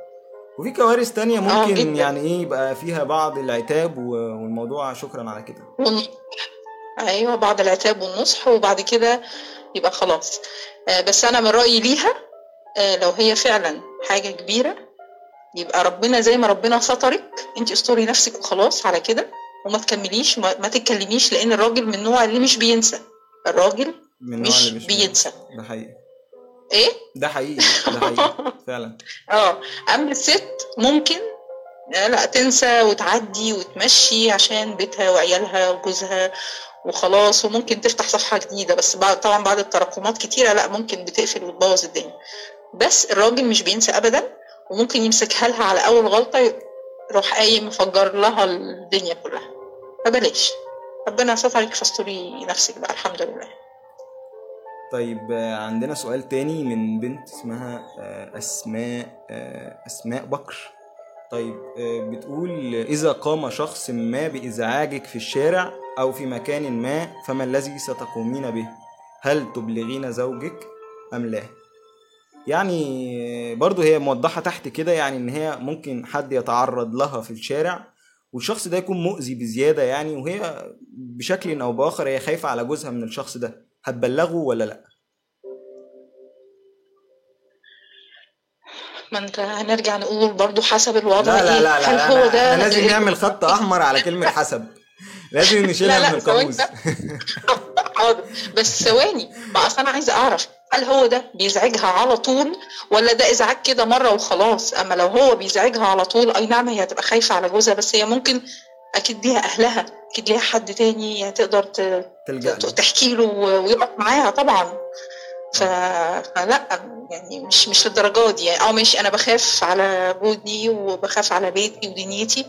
Speaker 1: وفي كوارث تانية
Speaker 2: آه،
Speaker 1: ممكن. يعني إيه يبقى فيها بعض العتاب والموضوع شكرا على كده
Speaker 2: ون... أيوه بعد العتاب والنصح وبعد كده يبقى خلاص آه، بس أنا من رأيي ليها آه، لو هي فعلا حاجة كبيرة يبقى ربنا زي ما ربنا سترك انت استوري نفسك وخلاص على كده وما تكمليش ما, ما تتكلميش لأن الراجل من النوع اللي مش بينسى. الراجل
Speaker 1: من
Speaker 2: مش
Speaker 1: اللي مش
Speaker 2: بينسى.
Speaker 1: ده حقيقي.
Speaker 2: إيه؟
Speaker 1: ده حقيقي ده حقيقي. [LAUGHS] فعلا.
Speaker 2: آه. اما الست ممكن آه، لا تنسى وتعدي وتمشي عشان بيتها وعيالها وجوزها وخلاص وممكن تفتح صفحة جديدة. بس بعد طبعا بعد التراكمات كتيرة لا ممكن بتقفل وتبوظ الدنيا. بس الراجل مش بينسى أبدا وممكن يمسكها لها على أول غلطة يروح قايم مفجر لها الدنيا كلها. فبلاش ربنا سترك فاستري نفسك بقى الحمد لله.
Speaker 1: طيب آه، عندنا سؤال تاني من بنت اسمها آه، أسماء آه، أسماء بكر. طيب بتقول إذا قام شخص ما بإزعاجك في الشارع أو في مكان ما فما الذي ستقومين به؟ هل تبلغين زوجك أم لا؟ يعني برضو هي موضحة تحت كده يعني إن هي ممكن حد يتعرض لها في الشارع والشخص ده يكون مؤذي بزيادة يعني وهي بشكل أو بآخر هي خايفة على جوزها من الشخص ده. هتبلغه ولا لأ؟
Speaker 2: ما أنت هنرجع نقول برضو حسب الوضع
Speaker 1: لا لا
Speaker 2: إيه؟
Speaker 1: لا
Speaker 2: هل
Speaker 1: لا
Speaker 2: هو ده
Speaker 1: لازم نعمل خط [LAUGHS] أحمر على كلمة حسب. لازم نشيلها
Speaker 2: لا،
Speaker 1: من القاموس. [LAUGHS]
Speaker 2: حاضر. بس ثواني أصل أنا عايزة أعرف هل هو ده بيزعجها على طول ولا ده ازعاج كده مرة وخلاص؟ أما لو هو بيزعجها على طول أي نعم هي هتبقى خايفة على جوزها بس هي ممكن أكيد ليها أهلها أكيد ليها حد تاني تقدر تحكي له و- ويقف معاها طبعا. ف... فلا يعني مش مش للدرجة دي. يعني آه ماشي أنا بخاف على جوزي وبخاف على بيتي ودنيتي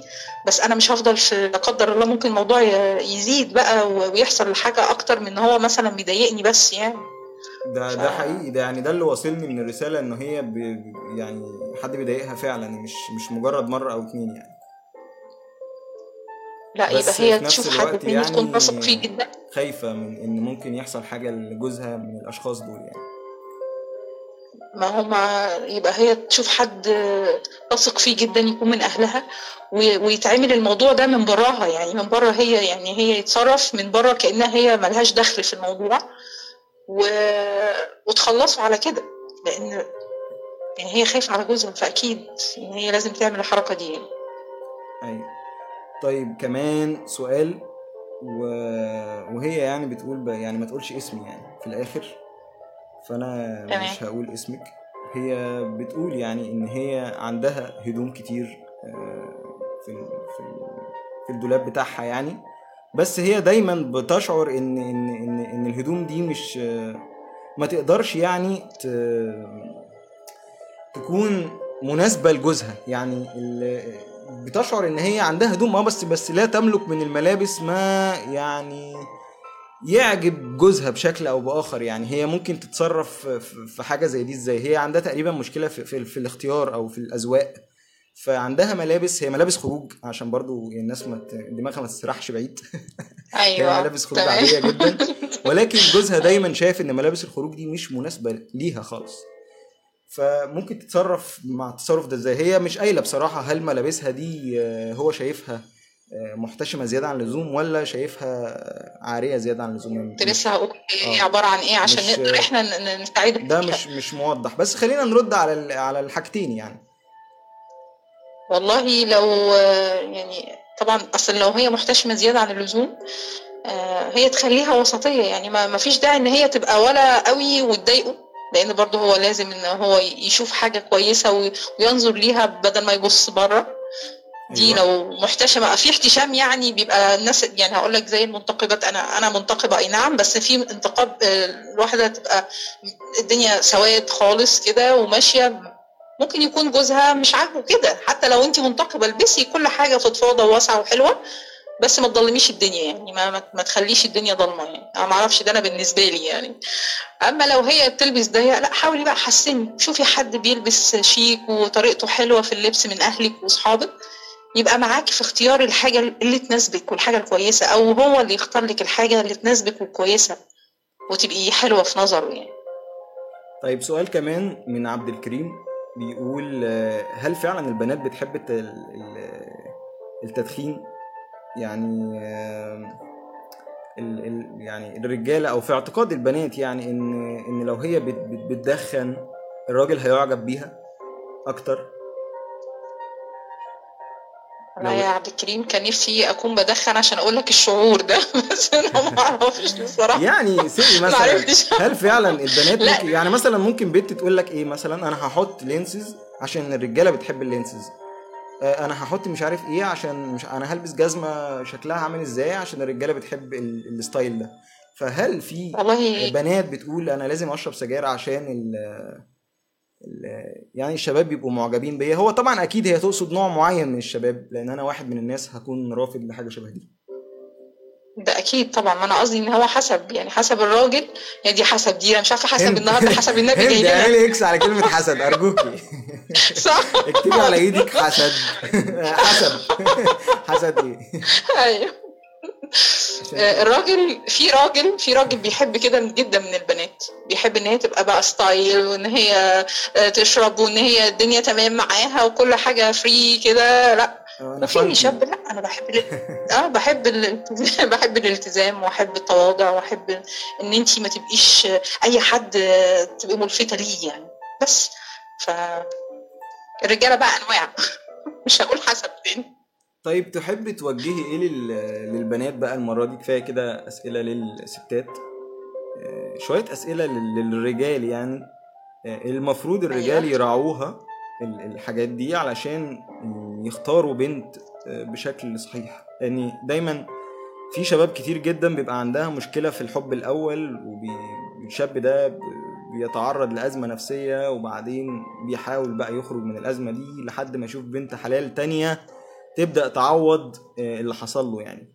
Speaker 2: بس أنا مش هفضل في لا قدر الله ممكن الموضوع يزيد بقى ويحصل حاجة أكتر من إن هو مثلا بيضايقني بس يعني.
Speaker 1: ده ده حقيقي. ده يعني ده اللي واصلني من الرسالة ان هي ب... يعني حد بيضايقها فعلا مش مش مجرد مرة أو اتنين يعني.
Speaker 2: لا يبقى هي تشوف حد تاني تكون
Speaker 1: يعني
Speaker 2: تثق فيه جدا.
Speaker 1: خايفة من إن ممكن يحصل حاجة لجوزها من الأشخاص دول يعني.
Speaker 2: ما هما يبقى هي تشوف حد تثق فيه جدا يكون من أهلها ويتعمل الموضوع ده من براها يعني من بره هي يعني هي يتصرف من بره كأنها هي ملهاش دخل في الموضوع. و... وتخلصوا على كده لأن يعني هي خايفة على جوزها فأكيد إن هي لازم تعمل الحركة دي يعني.
Speaker 1: أيوه طيب كمان سؤال و... وهي يعني بتقول ب... يعني ما تقولش اسمي يعني في الآخر فأنا
Speaker 2: تمام.
Speaker 1: مش هقول اسمك هي بتقول يعني إن هي عندها هدوم كتير آه، في. في الدولاب بتاعها يعني بس هي دايما بتشعر إن إن إن, إن الهدوم دي مش ما تقدرش يعني ت... تكون مناسبة لجوزها. يعني ال... بتشعر إن هي عندها هدوم آه بس بس لا تملك من الملابس ما يعني يعجب جوزها بشكل أو بآخر. يعني هي ممكن تتصرف في حاجة زي دي إزاي؟ هي عندها تقريبا مشكلة في, في, في الاختيار أو في الأذواق. فعندها ملابس هي ملابس خروج عشان برضو الناس ما دماغها ما تسرحش بعيد. [LAUGHS] هي
Speaker 2: أيوه
Speaker 1: ملابس خروج. عادية جدا. [LAUGHS] ولكن جوزها دايما شايف إن ملابس الخروج دي مش مناسبة ليها خالص. فممكن تتصرف مع التصرف ده إزاي؟ هي مش قايلة بصراحة هل ملابسها دي آه، هو شايفها آه، محتشمة زيادة عن اللزوم ولا شايفها عارية زيادة عن اللزوم؟
Speaker 2: كنت لسه هقول إيه
Speaker 1: آه.
Speaker 2: عبارة عن إيه عشان نقدر إحنا ن- ن- نساعدك
Speaker 1: ده. مش مش موضح. بس خلينا نرد على على الحاجتين يعني.
Speaker 2: والله لو يعني طبعا أصل لو هي محتشمة زيادة عن اللزوم آه، هي تخليها وسطية يعني ما فيش داعي إن هي تبقى ولا قوي وتضايقه لأن برضه هو لازم إن هو يشوف حاجة كويسة وي- وينظر ليها بدل ما يبص بره دي
Speaker 1: أيوة.
Speaker 2: لو محتشمة في احتشام يعني بيبقى الناس يعني هقول لك زي المنتقبات أنا أنا منتقبه أي نعم بس في انتقاب آه، الواحدة تبقى الدنيا سواد خالص كده وماشية ممكن يكون جوزها مش عاجبه كده. حتى لو انت منتقبة البسي كل حاجة فضفاضه وواسعة وحلوة بس ما تضلميش الدنيا يعني. ما ما, تخليش الدنيا ضلمة يعني. أنا ما أعرفش ده أنا بالنسبة لي يعني. أما لو هي بتلبس ضيق لأ حاولي بقى حسني. شوفي حد بيلبس شيك وطريقته حلوة في اللبس من أهلك وأصحابك يبقى معاكي في اختيار الحاجة اللي تناسبك والحاجة الكويسة أو هو اللي يختار لك الحاجة اللي تناسبك والكويسه وتبقي حلوة في نظره يعني.
Speaker 1: طيب سؤال كمان من عبد الكريم. بيقول آه، هل فعلا البنات بتحب الت- ال- ال- التدخين؟ يعني يعني الرجالة أو في اعتقاد البنات يعني إن إن لو هي بت بت بتدخن الراجل هيعجب بيها
Speaker 2: أكتر؟
Speaker 1: لو-
Speaker 2: يا عبد الكريم كان نفسي أكون بدخن عشان أقول لك الشعور ده [LAUGHS] بس أنا ما أعرفش بصراحة
Speaker 1: يعني سي [LAUGHS]
Speaker 2: ما
Speaker 1: مثلا. هل فعلا البنات. ممكن يعني مثلا ممكن بنت تقول لك إيه مثلا أنا هحط lenses عشان الرجالة بتحب ال lenses آه، أنا هحط مش عارف إيه عشان مش أنا هلبس جزمة شكلها عامل إزاي عشان الرجالة بتحب ال- ال style ده فهل في
Speaker 2: والله
Speaker 1: بنات بتقول أنا لازم أشرب سجاير عشان ال يعني الشباب بيبقوا معجبين بيا. هو طبعا أكيد هي تقصد نوع معين من الشباب لأن أنا واحد من الناس هكون رافض لحاجة شبه دي.
Speaker 2: ده أكيد طبعا. ما أنا قصدي إن هو حسب يعني حسب الراجل. يعني دي حسب دي أنا مش عارفة حسب النهارده حسب [LAUGHS] النبي جاي لنا.
Speaker 1: اعملي إكس على كلمة حسد أرجوكي. [LAUGHS]
Speaker 2: صح.
Speaker 1: اكتبي على إيدك حسد. [LAUGHS] حسد. حسد
Speaker 2: إيه؟ أيوه. الراجل في راجل في راجل بيحب كده جدا من البنات. بيحب إن هي تبقى بقى style وإن هي آه، تشرب وإن هي الدنيا تمام معاها وكل حاجة free كده.
Speaker 1: لأ
Speaker 2: أنا
Speaker 1: funky.
Speaker 2: شاب لأ أنا بحب ال... آه بحب ال... [LAUGHS] بحب الالتزام وأحب التواضع وأحب إن انت ما تبقيش أي حد تبقي ملفتة ليه يعني. بس ف الرجالة بقى أنواع. [LAUGHS] مش هقول حسب تاني.
Speaker 1: طيب تحبي توجهي إيه لل... للبنات بقى المرة دي؟ كفاية كده أسئلة للستات. آه، شوية أسئلة لل... للرجال يعني. آه، المفروض الرجال
Speaker 2: أيوة.
Speaker 1: يراعوها ال- الحاجات دي علشان يختاروا بنت آه، بشكل صحيح. يعني دايما في شباب كتير جدا بيبقى عندها مشكلة في الحب الأول والشاب ده بيتعرض لأزمة نفسية وبعدين بيحاول بقى يخرج من الأزمة دي لحد ما يشوف بنت حلال تانية. تبدأ تعوض آه، اللي حصل له يعني.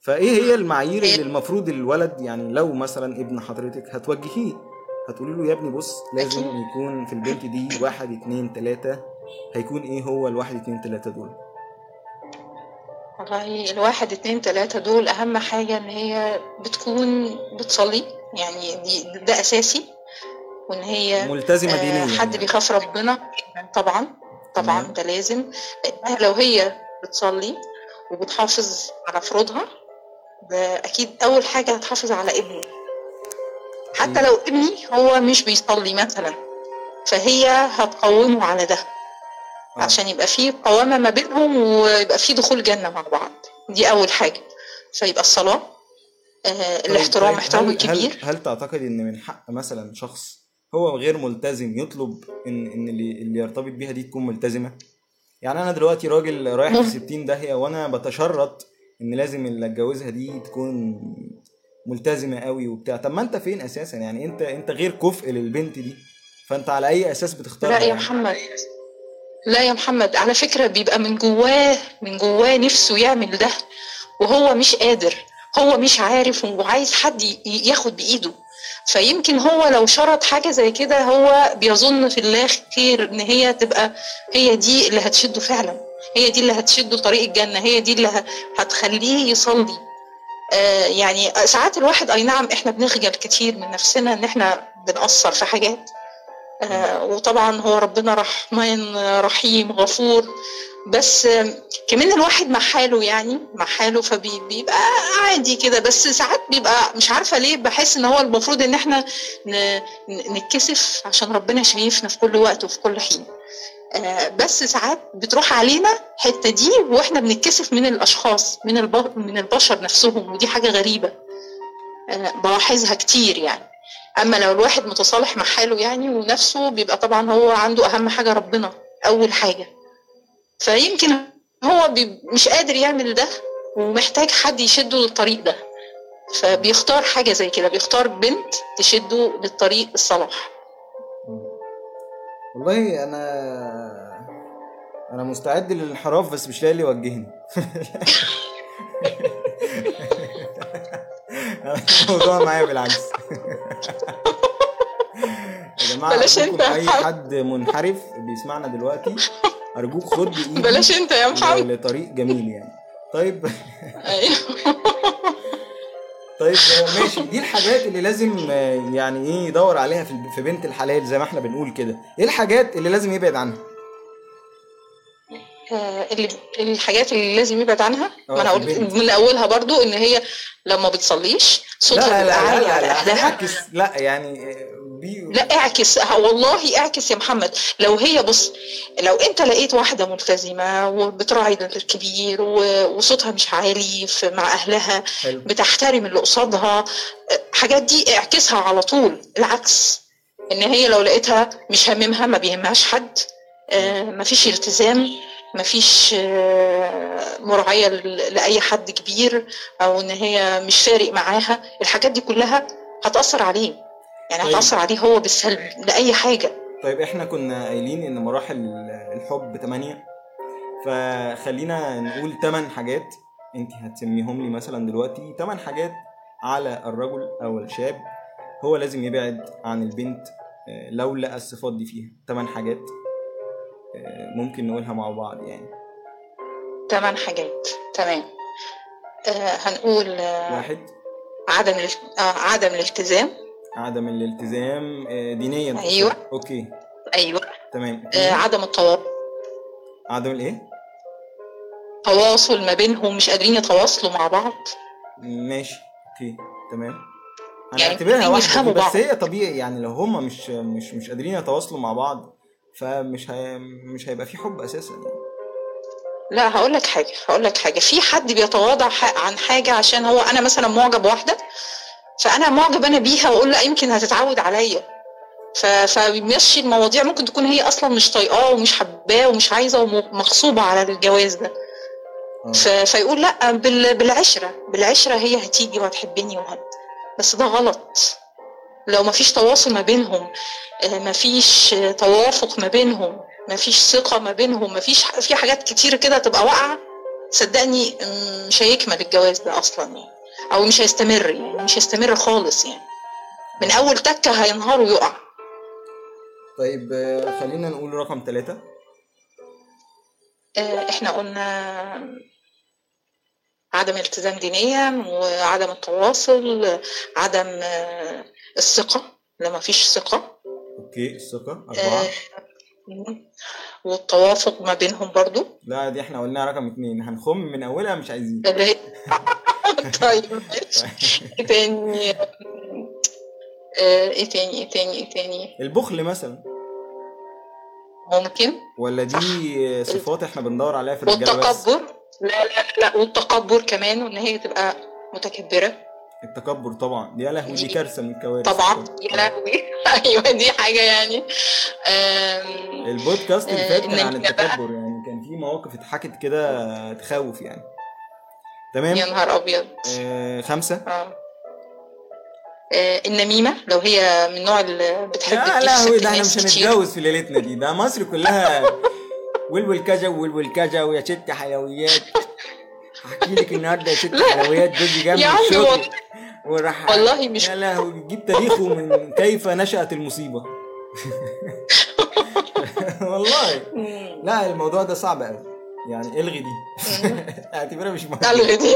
Speaker 1: فإيه هي المعايير اللي المفروض الولد يعني لو مثلا ابن حضرتك هتوجهيه؟ هتقولي له يا ابني بص لازم
Speaker 2: أكيد.
Speaker 1: يكون في البنت دي واحد اتنين تلاتة. هيكون إيه هو الواحد اتنين تلاتة دول؟
Speaker 2: والله الواحد اتنين تلاتة دول أهم حاجة إن هي بتكون بتصلي. يعني دي ده أساسي. وإن هي
Speaker 1: ملتزمة
Speaker 2: آه،
Speaker 1: دينيا
Speaker 2: حد
Speaker 1: يعني.
Speaker 2: بيخاف ربنا طبعا. طبعا. ده لازم. لأنها لو هي بتصلي وبتحافظ على فروضها ده أكيد أول حاجة هتحافظ على ابنه. حتى لو ابني هو مش بيصلي مثلا فهي هتقومه على ده.
Speaker 1: آه.
Speaker 2: عشان يبقى فيه قوامة ما بينهم ويبقى فيه دخول جنة مع بعض. دي أول حاجة. فيبقى الصلاة آه
Speaker 1: طيب-
Speaker 2: الاحترام
Speaker 1: طيب
Speaker 2: احترام
Speaker 1: هل-
Speaker 2: الكبير
Speaker 1: هل, هل تعتقد إن من حق مثلا شخص هو غير ملتزم يطلب ان إن اللي, اللي يرتبط بيها دي تكون ملتزمة. يعني أنا دلوقتي راجل رايح في
Speaker 2: مم.
Speaker 1: 60 داهية وأنا بتشرط إن لازم اللي أتجوزها دي تكون ملتزمة قوي وبتاع. طب ما أنت فين أساسا؟ يعني انت أنت غير كفء للبنت دي. فأنت على أي أساس بتختارها
Speaker 2: لا يا؟ محمد. لا يا محمد. على فكرة بيبقى من جواه من جواه نفسه يعمل ده وهو مش قادر. هو مش عارف وعايز حد ياخد بإيده. فيمكن هو لو شرط حاجة زي كده هو بيظن في الله خير إن هي تبقى هي دي اللي هتشده فعلا. هي دي اللي هتشده لطريق الجنة. هي دي اللي هتخليه يصلي. آه يعني ساعات الواحد أي نعم إحنا بنخجل كتير من نفسنا إن إحنا بنقصر في حاجات. آه وطبعا هو ربنا رحمن رحيم غفور. بس كمان الواحد مع حاله يعني مع حاله فبيبقى عادي كده. بس ساعات بيبقى مش عارفة ليه بحس إن هو المفروض إن إحنا نتكسف عشان ربنا شايفنا في كل وقت وفي كل حين. آه، بس ساعات بتروح علينا الحتة دي وإحنا بنتكسف من الأشخاص من. من البشر نفسهم ودي حاجة غريبة. آه، بلاحظها كتير يعني. أما لو الواحد متصالح مع حاله يعني ونفسه بيبقى طبعا هو عنده أهم حاجة ربنا أول حاجة. فيمكن هو. مش قادر يعمل ده ومحتاج حد يشده للطريق ده فبيختار حاجة زي كده بيختار بنت تشده للطريق الصلاح
Speaker 1: والله أنا أنا مستعد للانحراف بس مش لاقي اللي يوجهني [LAUGHS] الموضوع معايا بالعكس يا
Speaker 2: جماعة
Speaker 1: اي. حد منحرف بيسمعنا دلوقتي أرجوك خد بإيدي
Speaker 2: بلاش أنت يا محمد.
Speaker 1: لطريق جميل يعني. طيب.
Speaker 2: أيوه. [LAUGHS]
Speaker 1: طيب آه، ماشي. دي الحاجات اللي لازم آه، يعني إيه يدور عليها في بنت الحلال زي ما إحنا بنقول كده. إيه الحاجات اللي لازم يبعد عنها؟
Speaker 2: آه، اللي الحاجات اللي لازم يبعد عنها؟
Speaker 1: آه،
Speaker 2: ما
Speaker 1: أنا
Speaker 2: قلت. من أولها برضو إن هي لما بتصليش صوتها
Speaker 1: لا
Speaker 2: بيبقى
Speaker 1: لا
Speaker 2: عالي
Speaker 1: لا
Speaker 2: على أهلها.
Speaker 1: لا يعني آه، بي
Speaker 2: لا اعكس. والله اعكس يا محمد. لو هي بص لو انت لقيت واحدة ملتزمة وبتراعي الكبير وصوتها مش عالي مع أهلها
Speaker 1: حلو.
Speaker 2: بتحترم اللي قصادها حاجات دي اعكسها على طول. العكس ان هي لو لقيتها مش هاممها ما بيهمهاش حد. آه، مفيش التزام مفيش آه، مراعية لأي حد كبير أو إن هي مش فارق معاها. الحاجات دي كلها هتأثر عليه. يعني
Speaker 1: طيب.
Speaker 2: هتأثر عليه هو بالسلب لأي حاجة.
Speaker 1: طيب إحنا كنا قايلين إن مراحل الحب 8 فخلينا نقول 8 حاجات. أنت هتسميهم لي مثلا دلوقتي 8 حاجات على الرجل أو الشاب هو لازم يبعد عن البنت آه، لو لقى الصفات دي فيها. 8 حاجات آه، ممكن نقولها مع بعض يعني.
Speaker 2: تمن حاجات. تمام. آه هنقول آه
Speaker 1: واحد.
Speaker 2: عدم آه عدم الالتزام.
Speaker 1: عدم الالتزام آه، دينيا
Speaker 2: أيوة.
Speaker 1: أوكي.
Speaker 2: أيوة.
Speaker 1: تمام.
Speaker 2: آه عدم التواصل.
Speaker 1: عدم الإيه؟
Speaker 2: تواصل ما بينهم مش قادرين يتواصلوا مع بعض.
Speaker 1: ماشي. أوكي. تمام.
Speaker 2: يعني
Speaker 1: هنعتبرها
Speaker 2: اتنين
Speaker 1: واحدة بس
Speaker 2: بعض.
Speaker 1: هي طبيعي يعني لو هما مش مش مش قادرين يتواصلوا مع بعض فمش هي مش هيبقى في حب أساسا. يعني
Speaker 2: لا هقول لك حاجة هقول لك حاجة. في حد بيتواضع عن حاجة عشان هو أنا مثلا معجب بواحدة فأنا معجب أنا بيها وأقول لا يمكن هتتعود عليا. فبيمشي المواضيع ممكن تكون هي أصلا مش طايقاه ومش حباه ومش عايزة ومغصوبة على الجواز ده. فيقول لا بال- بالعشرة بالعشرة هي هتيجي وهتحبني وهت بس ده غلط. لو مفيش تواصل ما بينهم آه، مفيش آه، توافق ما بينهم مفيش ثقة ما بينهم مفيش ح- في حاجات كتير كده تبقى واقعة صدقني مش هيكمل الجواز ده أصلا يعني. أو مش هيستمر يعني مش هيستمر خالص يعني. من أول تكة هينهار ويقع.
Speaker 1: طيب خلينا نقول رقم ثلاثة
Speaker 2: آه، إحنا قلنا عدم الالتزام دينيا وعدم التواصل عدم آه، الثقة لما فيش ثقة.
Speaker 1: أوكي الثقة أربعة.
Speaker 2: آه، والتوافق ما بينهم برضو.
Speaker 1: لا دي إحنا قلناها رقم اتنين. هنخم من أولها مش عايزين. [LAUGHS]
Speaker 2: طيب ماشي. إيه تاني إيه تاني إيه تاني إيه تاني
Speaker 1: البخل مثلا.
Speaker 2: ممكن.
Speaker 1: ولا دي صفات إحنا بندور عليها في الرجالة بس.
Speaker 2: والتكبر. لا لا لا والتكبر كمان وإن هي تبقى متكبرة.
Speaker 1: التكبر طبعا. دي يا لهوي دي كارثة من الكوارث.
Speaker 2: طبعا. يا لهوي. [LAUGHS] أيوه دي حاجة يعني.
Speaker 1: البودكاست اللي فات كان عن التكبر يعني. كان في مواقف اتحكت كده تخوف يعني. تمام؟
Speaker 2: يا نهار أبيض.
Speaker 1: آه خمسة.
Speaker 2: آه. آه، النميمة لو هي من النوع اللي بتحب
Speaker 1: لهوي
Speaker 2: سك
Speaker 1: ده
Speaker 2: إحنا
Speaker 1: مش. هنتجوز في ليلتنا دي ده مصر كلها [LAUGHS] ولول كذا ولول كذا ويا ست حلويات. هحكي لك النهارده يا ست
Speaker 2: لا.
Speaker 1: حلويات جوزي جنب
Speaker 2: يا عمي
Speaker 1: وراح
Speaker 2: والله مش-
Speaker 1: يا لهوي بيجيب تاريخه من كيف نشأت المصيبة. [LAUGHS] [LAUGHS] والله. لا الموضوع ده صعب قوي يعني إلغي دي. [LAUGHS] اعتبرها مش مهم.
Speaker 2: إلغي دي.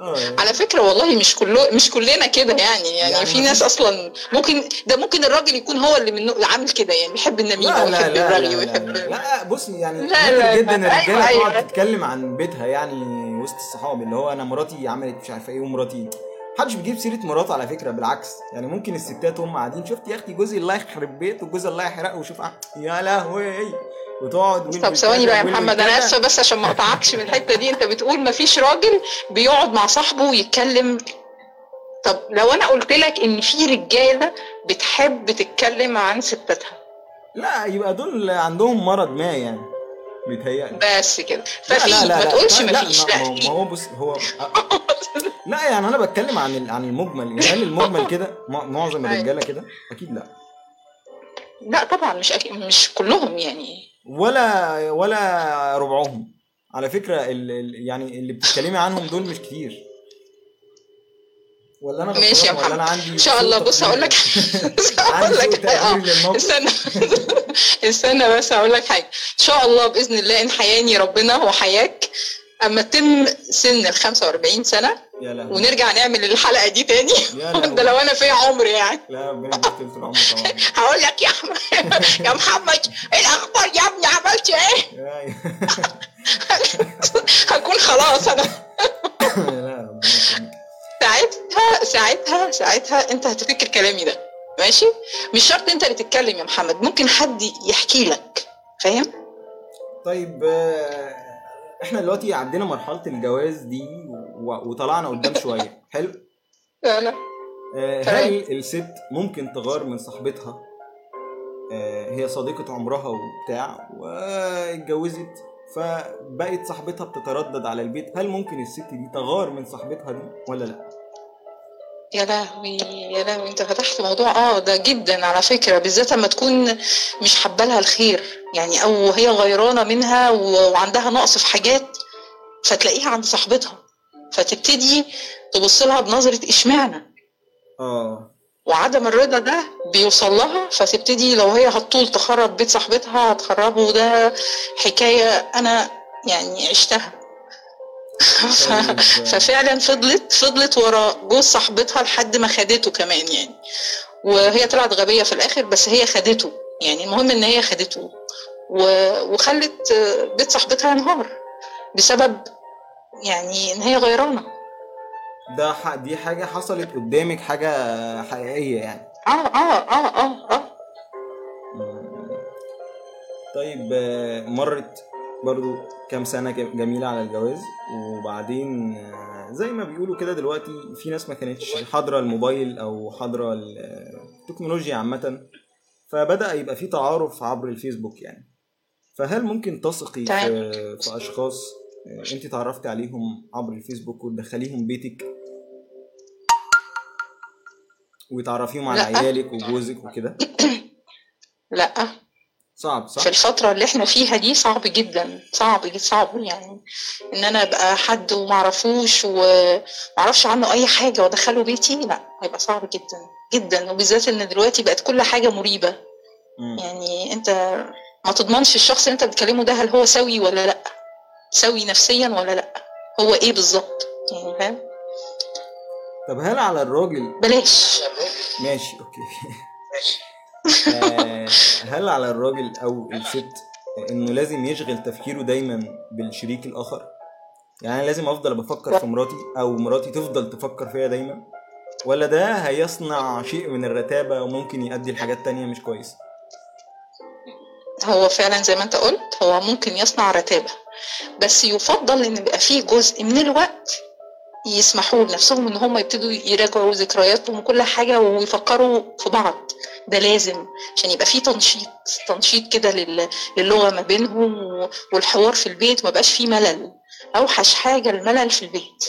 Speaker 1: يعني.
Speaker 2: على فكرة والله مش كله مش كلنا كده يعني. يعني,
Speaker 1: يعني
Speaker 2: في ناس أصلا ممكن ده ممكن الراجل يكون هو اللي من عامل كده يعني بيحب النميمة
Speaker 1: لا لا
Speaker 2: ويحب
Speaker 1: لا
Speaker 2: الرغي
Speaker 1: لا,
Speaker 2: ويحب
Speaker 1: لا, لا بص يعني
Speaker 2: لا، لا،
Speaker 1: جدا
Speaker 2: لا.
Speaker 1: الرجالة
Speaker 2: أيوة،
Speaker 1: تقعد
Speaker 2: أيوة.
Speaker 1: تتكلم عن بيتها يعني وسط الصحاب اللي هو أنا مراتي عملت مش عارفة إيه ومراتي. محدش بيجيب سيرة مراته على فكرة بالعكس. يعني ممكن الستات هم قاعدين شفت يا أختي جوزي الله يخرب بيته وجوزي الله يحرقه وشوف ع- يا لهوي. وتقعد
Speaker 2: طب ثواني بقى يا محمد أنا آسفة بس عشان ما أقطعكش من الحتة دي. أنت بتقول ما فيش راجل بيقعد مع صاحبه ويتكلم. طب لو أنا قلت لك إن في رجالة بتحب تتكلم عن ستاتها؟
Speaker 1: لا يبقى دول عندهم مرض ما يعني. بيتهيألي
Speaker 2: بس كده. ففي ما تقولش ما فيش.
Speaker 1: لا ما هو بص هو [LAUGHS] لا يعني أنا بتكلم عن عن المجمل. يعني هل المجمل كده؟ معظم الرجالة كده؟ أكيد لا.
Speaker 2: لا طبعا مش أكيد مش كلهم يعني.
Speaker 1: ولا ولا ربعهم. على فكرة ال يعني اللي بتتكلمي عنهم دول مش كتير.
Speaker 2: ولا أنا ماشي يا محمد أنا عندي إن شاء الله. بص هقول لك [LAUGHS] هقول لك آه استنى. [LAUGHS] استنى بس هقول لك حاجة. إن شاء الله بإذن الله إن حياني ربنا وحياك أما تتم سن ال 45 سنة
Speaker 1: يا لهوي.
Speaker 2: ونرجع نعمل الحلقة دي تاني. [LAUGHS] ده لو أنا في عمر يعني.
Speaker 1: لا ربنا يديك في العمر طبعا. [LAUGHS]
Speaker 2: هقول لك يا احمد يا محمد إيه الأخبار يا ابني عملت إيه؟ [LAUGHS] هكون خلاص أنا.
Speaker 1: لا
Speaker 2: ساعتها ساعتها ساعتها أنت هتفتكر كلامي ده. ماشي؟ مش شرط أنت اللي تتكلم يا محمد ممكن حد يحكي لك فاهم؟
Speaker 1: طيب إحنا دلوقتي عدينا مرحلة الجواز دي وطلعنا قدام شوية. حلو؟
Speaker 2: لا
Speaker 1: هل الست ممكن تغار من صاحبتها؟ هي صديقة عمرها وبتاع واتجوزت فبقت صاحبتها بتتردد على البيت. هل ممكن الست دي تغار من صاحبتها دي ولا لا؟
Speaker 2: يا لهوي يا لهوي. انت فتحت موضوع آه ده جدا على فكرة بالذات لما تكون مش حابة لها الخير يعني أو هي غيرانة منها وعندها نقص في حاجات فتلاقيها عند صاحبتها. فتبتدي تبص لها بنظرة إشمعنى؟
Speaker 1: آه.
Speaker 2: وعدم الرضا ده بيوصل لها فتبتدي لو هي هتطول تخرب بيت صاحبتها هتخربه ده حكاية أنا يعني عشتها. ف... ففعلا فضلت فضلت ورا جوز صاحبتها لحد ما خدته كمان يعني. وهي طلعت غبية في الآخر بس هي خدته يعني. المهم إن هي خدته. و... وخلت بيت صاحبتها ينهار بسبب يعني إن هي غيرانة.
Speaker 1: ده ح... دي حاجة حصلت قدامك حاجة حقيقية يعني.
Speaker 2: آه آه آه آه آه.
Speaker 1: طيب مرت برضو كام سنة جميلة على الجواز. وبعدين زي ما بيقولوا كده دلوقتي في ناس ما كانتش حاضرة الموبايل أو حاضرة التكنولوجيا عامة فبدأ يبقى في تعارف عبر الفيسبوك يعني. فهل ممكن تثقي في, في أشخاص أنت تعرفتي عليهم عبر الفيسبوك وتدخليهم بيتك؟ وتعرفيهم على. عيالك وجوزك وكده؟
Speaker 2: لأ.
Speaker 1: صعب صح؟
Speaker 2: في الفترة اللي إحنا فيها دي صعب جدا صعب جدا صعب يعني إن أنا أبقى حد ومعرفوش ومعرفش عنه أي حاجة وأدخله بيتي لأ هيبقى صعب جدا جدا. وبالذات إن دلوقتي بقت كل حاجة مريبة.
Speaker 1: مم.
Speaker 2: يعني أنت ما تضمنش الشخص اللي أنت بتكلمه ده هل هو سوي ولا لأ؟ سوي نفسيا ولا لأ؟ هو إيه بالظبط؟ يعني فاهم؟
Speaker 1: طب هل على الراجل؟
Speaker 2: بلاش.
Speaker 1: ماشي okay. [LAUGHS] هل على الراجل أو الست إنه لازم يشغل تفكيره دايما بالشريك الآخر؟ يعني أنا لازم أفضل بفكر في مراتي أو مراتي تفضل تفكر فيا دايما؟ ولا ده هيصنع شيء من الرتابة وممكن يؤدي لحاجات تانية مش كويسة؟
Speaker 2: هو فعلا زي ما أنت قلت هو ممكن يصنع رتابة بس يفضل إن يبقى فيه جزء من الوقت يسمحوا لنفسهم إن هم يبتدوا يراجعوا ذكرياتهم وكل حاجة ويفكروا في بعض. ده لازم عشان يبقى فيه تنشيط تنشيط كده لل- للغة ما بينهم والحوار في البيت ما بقاش فيه ملل. أوحش حاجة الملل في البيت.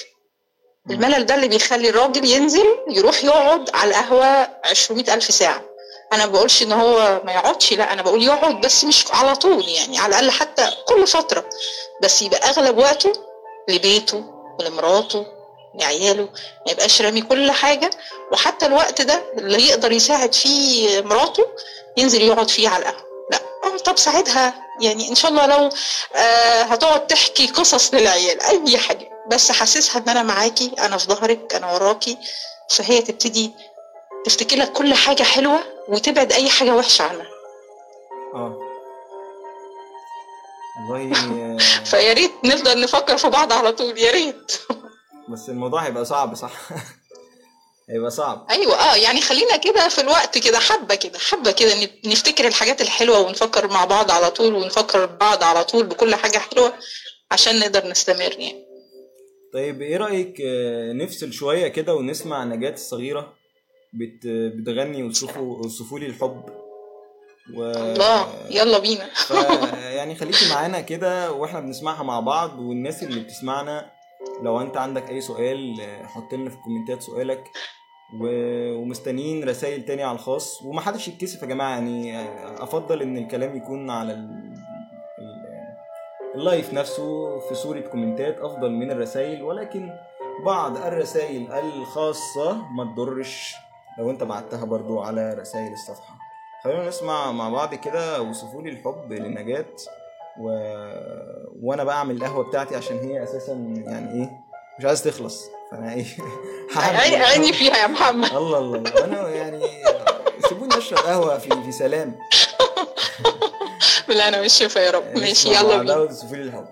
Speaker 2: الملل ده اللي بيخلي الراجل ينزل يروح يقعد على القهوة عشرمية ألف ساعة. أنا ما بقولش إن هو ما يقعدش لا أنا بقول يقعد بس مش على طول يعني على الأقل حتى كل فترة. بس يبقى أغلب وقته لبيته ولمراته لعياله ما يبقاش رامي كل حاجة. وحتى الوقت ده اللي يقدر يساعد فيه مراته ينزل يقعد فيه على القهوة. لا طب ساعدها. يعني إن شاء الله لو آه هتقعد تحكي قصص للعيال أي حاجة. بس حسسها إن أنا معاكي أنا في ظهرك أنا وراكي. فهي تبتدي تفتكر لك كل حاجة حلوة وتبعد أي حاجة وحشة عنها.
Speaker 1: آه. والله [LAUGHS]
Speaker 2: فيا ريت نفضل نفكر في بعض على طول يا ريت.
Speaker 1: بس الموضوع هيبقى صعب صح؟ [LAUGHS]
Speaker 3: هيبقى صعب.
Speaker 2: أيوه آه يعني خلينا كده في الوقت كده حبة كده حبة كده نفتكر الحاجات الحلوة ونفكر مع بعض على طول ونفكر بعض على طول بكل حاجة حلوة عشان نقدر نستمر يعني.
Speaker 3: طيب إيه رأيك آه، نفصل شوية كده ونسمع نجاة الصغيرة بت... بتغني وصفوا وصفوا لي الحب؟ و...
Speaker 2: الله يلا بينا.
Speaker 3: ف... [LAUGHS] يعني خليكي معانا كده وإحنا بنسمعها مع بعض والناس اللي بتسمعنا لو انت عندك اي سؤال آه، حط لنا في الكومنتات سؤالك. و... ومستنيين رسائل تاني على الخاص. ومحدش يتكسف يا جماعة يعني آه، أفضل إن الكلام يكون على ال... ال... ال live نفسه في صورة كومنتات أفضل من الرسائل. ولكن بعض الرسائل الخاصة ما تضرش. لو أنت بعتها برضو على رسائل الصفحة. خلونا نسمع مع بعض كده وصفوا لي الحب لنجاة. و... وأنا بعمل القهوة بتاعتي عشان هي أساسا يعني إيه مش عايز تخلص. إيه [LAUGHS] هعمل
Speaker 2: عيني عيني فيها يا محمد.
Speaker 3: الله الله الله. أنا يعني سيبوني أشرب قهوة في في سلام. [LAUGHS]
Speaker 2: لا أنا مش شايفة يا رب. [LAUGHS] ماشي يلا بينا.
Speaker 3: الحب.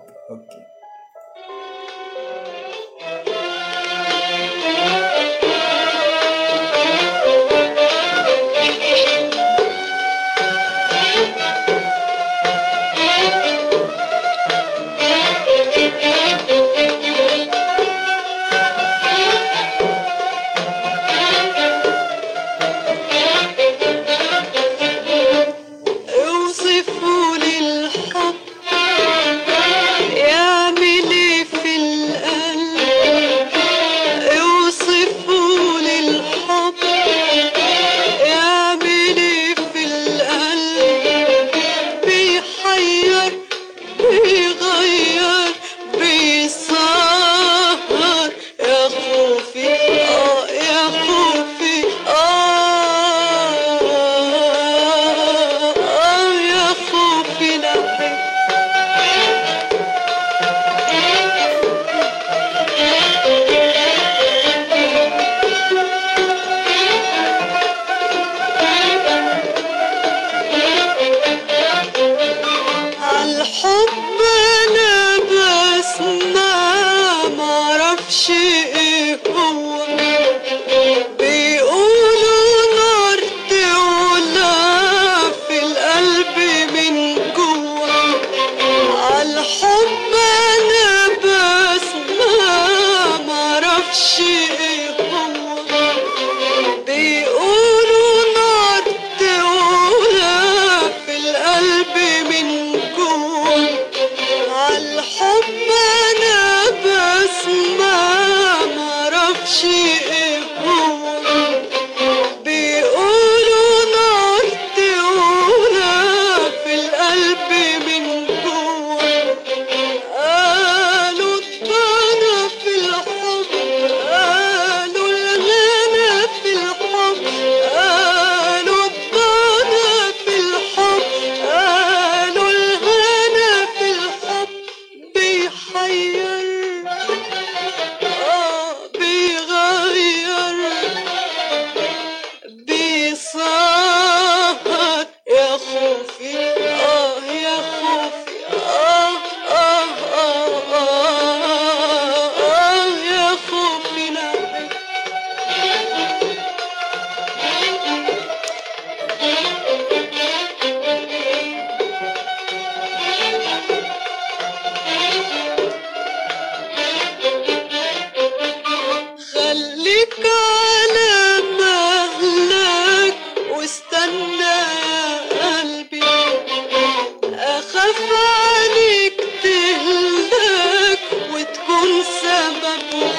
Speaker 4: Thank you.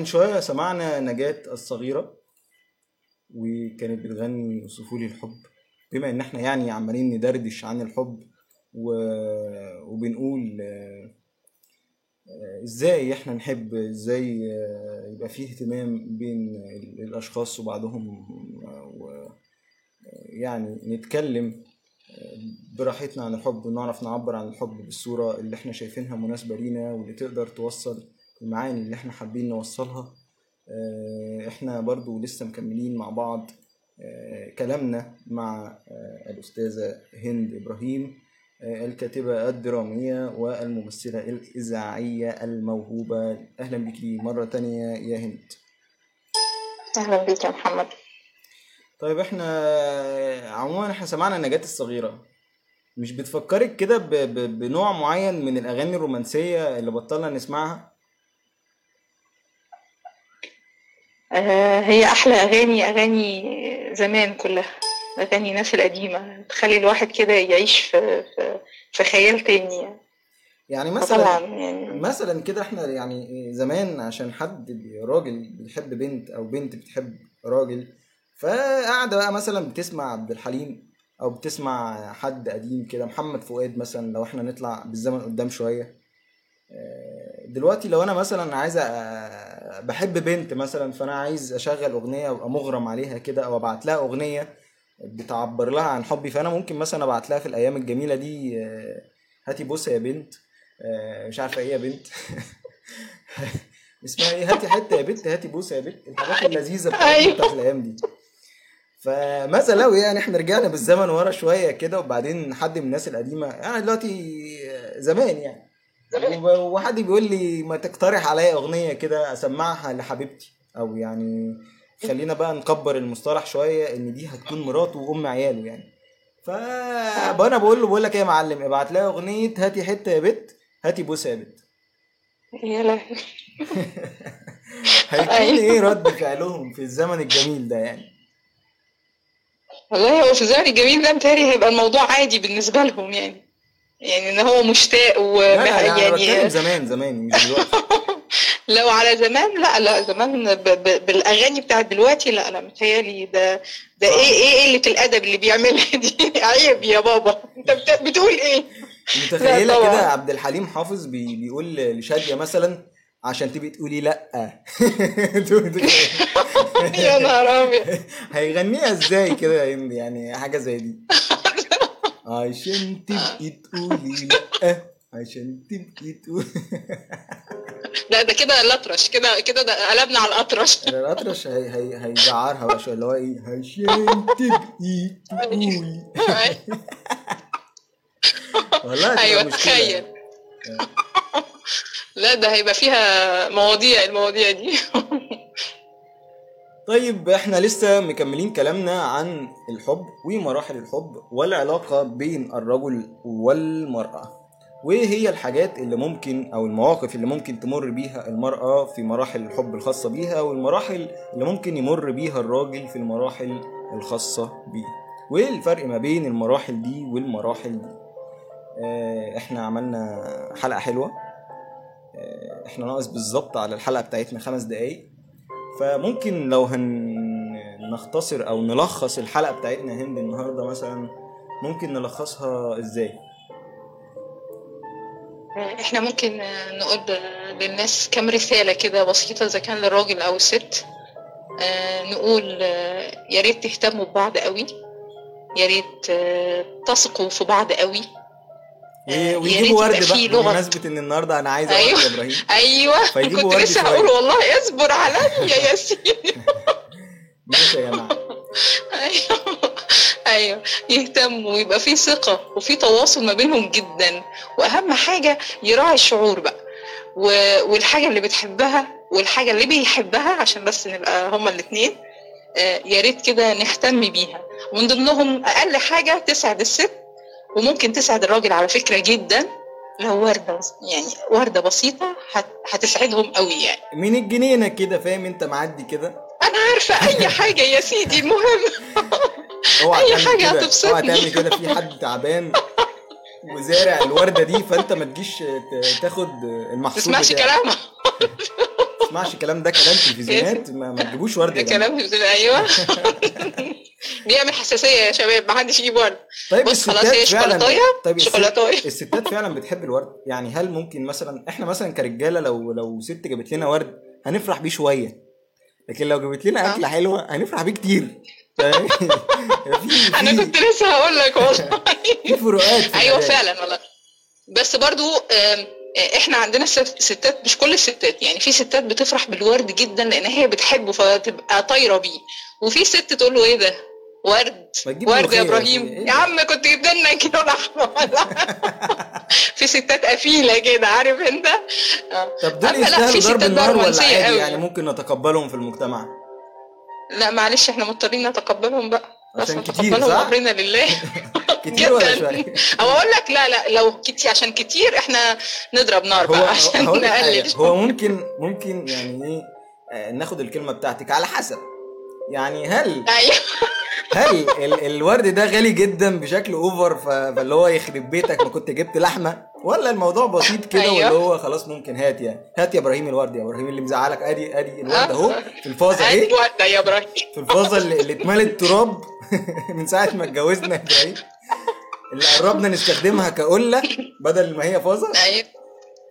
Speaker 4: من
Speaker 1: شوية سمعنا نجاة الصغيرة وكانت بتغني وصفوا لي الحب. بما إن إحنا يعني عمالين ندردش عن الحب و... وبنقول آه، إزاي إحنا نحب إزاي آه، يبقى فيه اهتمام بين ال- الأشخاص وبعضهم و يعني نتكلم آه، براحتنا عن الحب ونعرف نعبر عن الحب بالصورة اللي إحنا شايفينها مناسبة لينا واللي تقدر توصل المعاني اللي إحنا حابين نوصلها. آه، إحنا برضو لسه مكملين مع بعض آه، كلامنا مع آه، الأستاذة هند إبراهيم الكاتبة الدرامية والممثلة الإذاعية الموهوبة. أهلا بك مرة تانية يا هند.
Speaker 2: أهلا بيك يا محمد.
Speaker 1: طيب إحنا عموما إحنا سمعنا النجاة الصغيرة. مش بتفكرك كده بنوع معين من الأغاني الرومانسية اللي بطلنا نسمعها
Speaker 2: آه، هي أحلى أغاني أغاني زمان كلها أغاني الناس القديمة تخلي الواحد كده يعيش في في, في خيال تاني يعني.
Speaker 1: يعني مثلا
Speaker 2: يعني.
Speaker 1: مثلا كده إحنا يعني زمان عشان حد راجل بيحب بنت أو بنت بتحب راجل فقاعدة بقى مثلا بتسمع عبد الحليم أو بتسمع حد قديم كده محمد فؤاد مثلا لو إحنا نطلع بالزمن قدام شوية. آه، دلوقتي لو أنا مثلا عايز بحب بنت مثلا فأنا عايز أشغل أغنية ابقى مغرم عليها كده أو أبعت لها أغنية بتعبر لها عن حبي. فأنا ممكن مثلا أبعت لها في الأيام الجميلة دي آه، هاتي بوسه يا بنت آه، مش عارفة إيه يا بنت. [LAUGHS] اسمها إيه؟ هاتي حتة يا بنت هاتي بوسه يا بنت. الحاجات اللذيذة بتاعت. بتاعت الأيام دي. فمثلا لو يعني إحنا رجعنا بالزمن ورا شوية كده وبعدين حد من الناس القديمة يعني دلوقتي زمان يعني. وحد بيقول لي ما تقترح عليا أغنية كده أسمعها لحبيبتي أو يعني خلينا بقى نكبر المصطلح شوية إن دي هتكون مراته وأم عياله يعني. فانا بقول له بقول لك إيه يا معلم ابعت لها أغنية هاتي حتة يا بت هاتي بوسة يا بت.
Speaker 2: يا لهوي. [LAUGHS]
Speaker 1: هيكون. إيه رد فعلهم في الزمن الجميل ده يعني؟
Speaker 2: والله هو في الزمن الجميل ده متهيألي هيبقى الموضوع عادي بالنسبة لهم يعني. يعني إن هو مشتاق و
Speaker 1: لا يعني
Speaker 2: يعني
Speaker 1: زمان زمان مش دلوقتي. [LAUGHS]
Speaker 2: لو على زمان لا لا زمان ب ب بالأغاني بتاعت دلوقتي لا لا متهيألي ده ده
Speaker 1: صح.
Speaker 2: إيه إيه قله الأدب اللي بيعملها دي؟ [LAUGHS] عيب يا بابا. أنت بت- بتقول إيه؟ متخيلة.
Speaker 1: كده عبد الحليم حافظ بي بيقول لشادية مثلا عشان تبقي تقولي لأ. [LAUGHS]
Speaker 2: يا نهار أبيض.
Speaker 1: هيغنيها إزاي كده؟ يعني حاجة زي دي؟ عشان تبقي تقولي لا عشان تبقي تقولي
Speaker 2: لا ده كده الأطرش كده كده ده قلبنا على الأطرش. [LAUGHS]
Speaker 1: الأطرش هي هي هيجعرها بقى شوية اللي هو إيه؟ عشان تبقي تقولي والله
Speaker 2: أيوه
Speaker 1: مشكلة
Speaker 2: تخيل.
Speaker 1: يعني. [LAUGHS]
Speaker 2: لا ده هيبقى فيها مواضيع المواضيع دي. [LAUGHS]
Speaker 1: طيب إحنا لسه مكملين كلامنا عن الحب ومراحل الحب والعلاقة بين الرجل والمرأة. وايه هي الحاجات اللي ممكن أو المواقف اللي ممكن تمر بيها المرأة في مراحل الحب الخاصة بيها والمراحل اللي ممكن يمر بيها الراجل في المراحل الخاصة بيه. وإيه الفرق ما بين المراحل دي والمراحل دي؟ آه إحنا عملنا حلقة حلوة. آه إحنا ناقص بالظبط على الحلقة بتاعتنا خمس دقايق. فممكن لو هنختصر أو نلخص الحلقة بتاعتنا هند النهارده مثلا ممكن نلخصها إزاي؟
Speaker 2: إحنا ممكن نقول للناس كم رسالة كده بسيطة إذا كان للراجل أو الست. آه، نقول آه، يا ريت تهتموا ببعض قوي. يا ريت آه، تثقوا في بعض قوي.
Speaker 1: ويجيبوا
Speaker 2: يبقى
Speaker 1: ورد بقى. بمناسبة إن النهارده أنا عايز
Speaker 2: أيوة.
Speaker 1: ورد
Speaker 2: إبراهيم.
Speaker 1: فيجيبوا
Speaker 2: كنت
Speaker 1: ورد
Speaker 2: لسه. هقول والله اصبر عليا يا [LAUGHS] ياسين.
Speaker 1: ماشي يا جماعة.
Speaker 2: أيوة. أيوه. يهتموا ويبقى في ثقة وفي تواصل ما بينهم جدا. وأهم حاجة يراعي الشعور بقى. و... والحاجة اللي بتحبها والحاجة اللي بيحبها عشان بس نبقى هما الاثنين يا ريت كده نهتم بيها. ومن ضمنهم أقل حاجة تسعد الست وممكن تسعد الراجل على فكرة جدا لو وردة بس- يعني وردة بسيطة هت... هتسعدهم قوي يعني.
Speaker 1: من الجنينة كده؟ فاهم أنت معدي كده؟
Speaker 2: أنا عارفة أي حاجة يا سيدي المهم. [LAUGHS]
Speaker 1: تعمل
Speaker 2: حاجة هتبسطني.
Speaker 1: اوعى تعمل كده في حد تعبان وزارع الوردة دي فأنت ما تجيش تاخد
Speaker 2: ما
Speaker 1: المحصول
Speaker 2: تسمعش. كلامها [LAUGHS]
Speaker 1: ما تسمعش كلام ده كلام [LAUGHS] تلفزيونات ما, ما تجيبوش ورده
Speaker 2: ده
Speaker 1: يا.
Speaker 2: كلام أيوه. [LAUGHS] بيعمل حساسية يا شباب ما حدش يجيب ورد.
Speaker 1: طيب
Speaker 2: بص خلاص هي شوكولاتاية
Speaker 1: طيب
Speaker 2: شوكولاتاية.
Speaker 1: الستات فعلا بتحب الورد؟ يعني هل ممكن مثلا إحنا مثلا كرجالة لو لو ست جابت لنا ورد هنفرح بيه شوية. لكن لو جابت لنا
Speaker 2: آه.
Speaker 1: اكله حلوة هنفرح بيه كتير. [LAUGHS] أنا
Speaker 2: كنت لسه هقول لك والله.
Speaker 1: في فروقات أيوه.
Speaker 2: فعلا والله. بس برضو آه، إحنا عندنا ست- ستات مش كل الستات يعني في ستات بتفرح بالورد جدا لأن هي بتحبه فتبقى طايرة بيه. وفي ست تقول له إيه ده؟ ورد. ورد يا إبراهيم.
Speaker 1: إيه؟
Speaker 2: يا عم كنت جبت لنا كيلو لحمة. [LAUGHS] في ستات قفيله كده عارف أنت؟ آه.
Speaker 1: طب دول
Speaker 2: أما لا، في
Speaker 1: يستاهلوا ضرب النار ولا عادي. يعني ممكن نتقبلهم في المجتمع؟
Speaker 2: لا معلش إحنا مضطرين نتقبلهم بقى.
Speaker 1: عشان كتير، صح؟
Speaker 2: امرنا لله. [LAUGHS]
Speaker 1: كتير ولا. شوية؟ [LAUGHS]
Speaker 2: أو أقول لك لا لا لو كتير عشان كتير إحنا نضرب نار بقى [LAUGHS] عشان نقلل.
Speaker 1: هو ممكن ممكن يعني إيه آه، ناخد الكلمة بتاعتك على حسب. يعني هل
Speaker 2: أيوه.
Speaker 1: هل ال الورد ده غالي جدا بشكل أوفر فاللي هو يخرب بيتك ما كنت جبت لحمة؟ ولا الموضوع بسيط كده
Speaker 2: أيوه.
Speaker 1: واللي هو خلاص ممكن هات يعني هات يا إبراهيم الورد يا إبراهيم اللي مزعلك أدي أدي الورد أهو في
Speaker 2: الفازة
Speaker 1: اهي
Speaker 2: يا إبراهيم.
Speaker 1: في الفازة اللي, اللي اتملت تراب. [LAUGHS] من ساعة ما اتجوزنا إبراهيم. اللي قربنا نستخدمها كقله بدل ما هي فازه
Speaker 2: أيوه.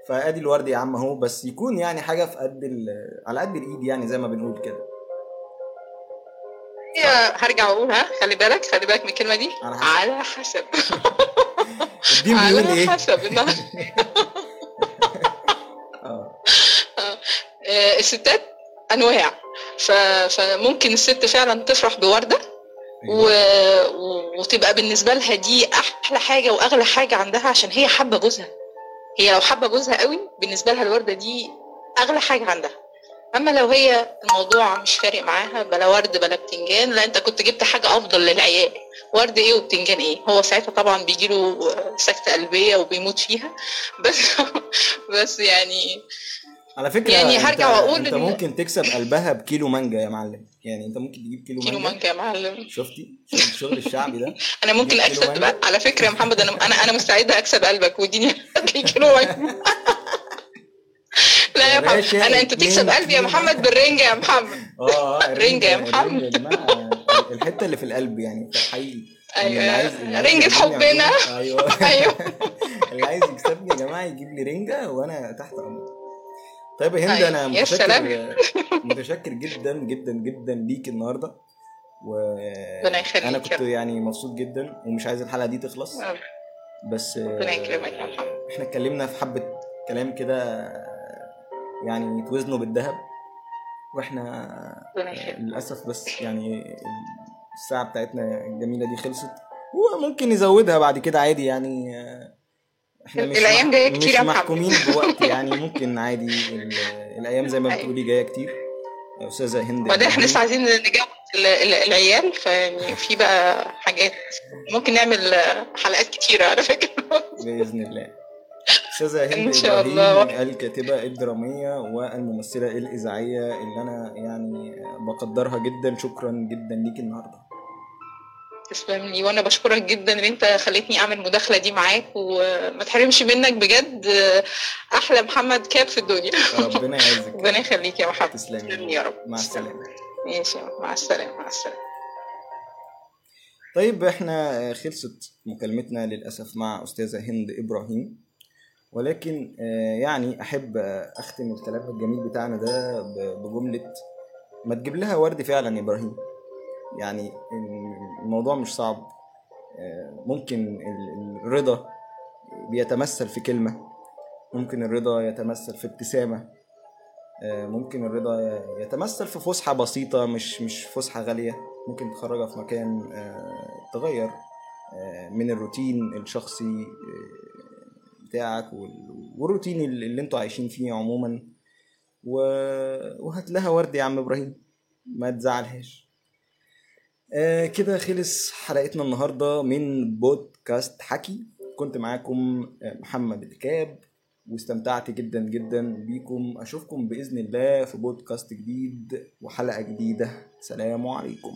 Speaker 1: فأدي الورد يا عم أهو بس يكون يعني حاجة في قد ال- على قد الإيد يعني زي ما بنقول كده.
Speaker 2: هرجع أقول ها خلي بالك خلي بالك من الكلمة دي.
Speaker 1: على حسب.
Speaker 2: على حسب. [LAUGHS]
Speaker 1: الدين بيقول
Speaker 2: على
Speaker 1: إيه؟
Speaker 2: حسب. إنها- [LAUGHS]
Speaker 1: آه.
Speaker 2: آه، الستات أنواع. فممكن الست فعلا تفرح بوردة و... و... وتبقى بالنسبة لها دي أحلى حاجة وأغلى حاجة عندها عشان هي حابة جوزها. هي لو حابة جوزها قوي بالنسبة لها الوردة دي أغلى حاجة عندها. أما لو هي الموضوع مش فارق معاها بلا ورد بلا بتنجان لا أنت كنت جبت حاجة أفضل للعيال. ورد إيه وبتنجان إيه؟ هو ساعتها طبعا بيجيله سكتة قلبية وبيموت فيها. [LAUGHS] بس بس يعني
Speaker 1: على فكرة
Speaker 2: يعني هرجع وأقول أنت
Speaker 1: ممكن تكسب قلبها بكيلو مانجا يا معلم. يعني أنت ممكن تجيب كيلو,
Speaker 2: كيلو
Speaker 1: مانجا.
Speaker 2: مانجا يا معلم.
Speaker 1: شفتي؟ الشغل الشعبي ده؟ [LAUGHS]
Speaker 2: أنا ممكن
Speaker 1: كيلو
Speaker 2: أكسب. على فكرة يا محمد أنا أنا أنا مستعدة أكسب قلبك واديني كيلو مانجا. [LAUGHS] لا يا محمد أنا
Speaker 1: أنت
Speaker 2: تكسب قلبي يا
Speaker 1: كيلو
Speaker 2: محمد بالرنجة يا محمد.
Speaker 1: آه آه [LAUGHS]
Speaker 2: رنجة يا محمد.
Speaker 1: الحتة اللي في القلب يعني حقيقي عايز
Speaker 2: رنجة حبنا.
Speaker 1: أيوه.
Speaker 2: أيوه.
Speaker 1: اللي عايز يكسبني يا جماعة يجيب لي رنجة وأنا تحت امره طيب يا هند
Speaker 2: أيوة. أنا
Speaker 1: متشكر. [LAUGHS] متشكر جدا جدا جدا ليك النهارده. و
Speaker 2: أنا
Speaker 1: كنت. يعني مبسوط جدا ومش عايز الحلقة دي تخلص. بس
Speaker 2: ربنا يكرمك
Speaker 1: إحنا اتكلمنا في حبة كلام كده يعني يتوزنوا بالذهب.
Speaker 2: وإحنا
Speaker 1: للأسف بس يعني الساعة بتاعتنا الجميلة دي خلصت. وممكن نزودها بعد كده عادي يعني. إحنا مش
Speaker 2: الأيام
Speaker 1: مح-
Speaker 2: جاية كتير
Speaker 1: مش. محكومين بوقت [LAUGHS] يعني ممكن عادي ال- الأيام زي ما
Speaker 2: أيوة.
Speaker 1: بتقولي جاية كتير يا أستاذة هند
Speaker 2: وبعدين
Speaker 1: إحنا.
Speaker 2: لسه عايزين ال- العيال فيعني في بقى حاجات ممكن نعمل حلقات كتيرة على فكرة
Speaker 1: بإذن الله أستاذة هند
Speaker 2: إن شاء الله.
Speaker 1: الكاتبة الدرامية والممثلة الإذاعية اللي أنا يعني بقدرها جدا شكرا جدا ليك النهارده
Speaker 2: تسلم لي. وأنا بشكرك جدا إن أنت خليتني أعمل المداخله دي معاك وما تحرمش منك بجد أحلى محمد كاب في الدنيا.
Speaker 1: ربنا يعزك. [LAUGHS]
Speaker 2: ربنا يخليك يا محمد.
Speaker 1: تسلمي.
Speaker 2: تسلم يا رب.
Speaker 1: مع السلامة.
Speaker 2: ماشي. مع السلامة مع السلامة.
Speaker 1: طيب إحنا خلصت مكالمتنا للأسف مع أستاذة هند إبراهيم. ولكن آه، يعني أحب آه، أختم الكلام الجميل بتاعنا ده ب- بجملة ما تجيب لها ورد فعلا يا إبراهيم. يعني الموضوع مش صعب. آه، ممكن ال- الرضا بيتمثل في كلمة ممكن الرضا يتمثل في ابتسامة آه، ممكن الرضا يتمثل في فسحة بسيطة مش مش فسحة غالية. ممكن تخرجها في مكان آه، تغير من الروتين الشخصي بتاعك وال- والروتين اللي أنتوا عايشين فيه عموما. وهات لها ورد يا عم إبراهيم ما تزعلهاش. آه كده خلص حلقتنا النهارده من بودكاست حكي. كنت معاكم آه، محمد الكاب واستمتعت جدا جدا بيكم. أشوفكم بإذن الله في بودكاست جديد وحلقة جديدة. سلام عليكم.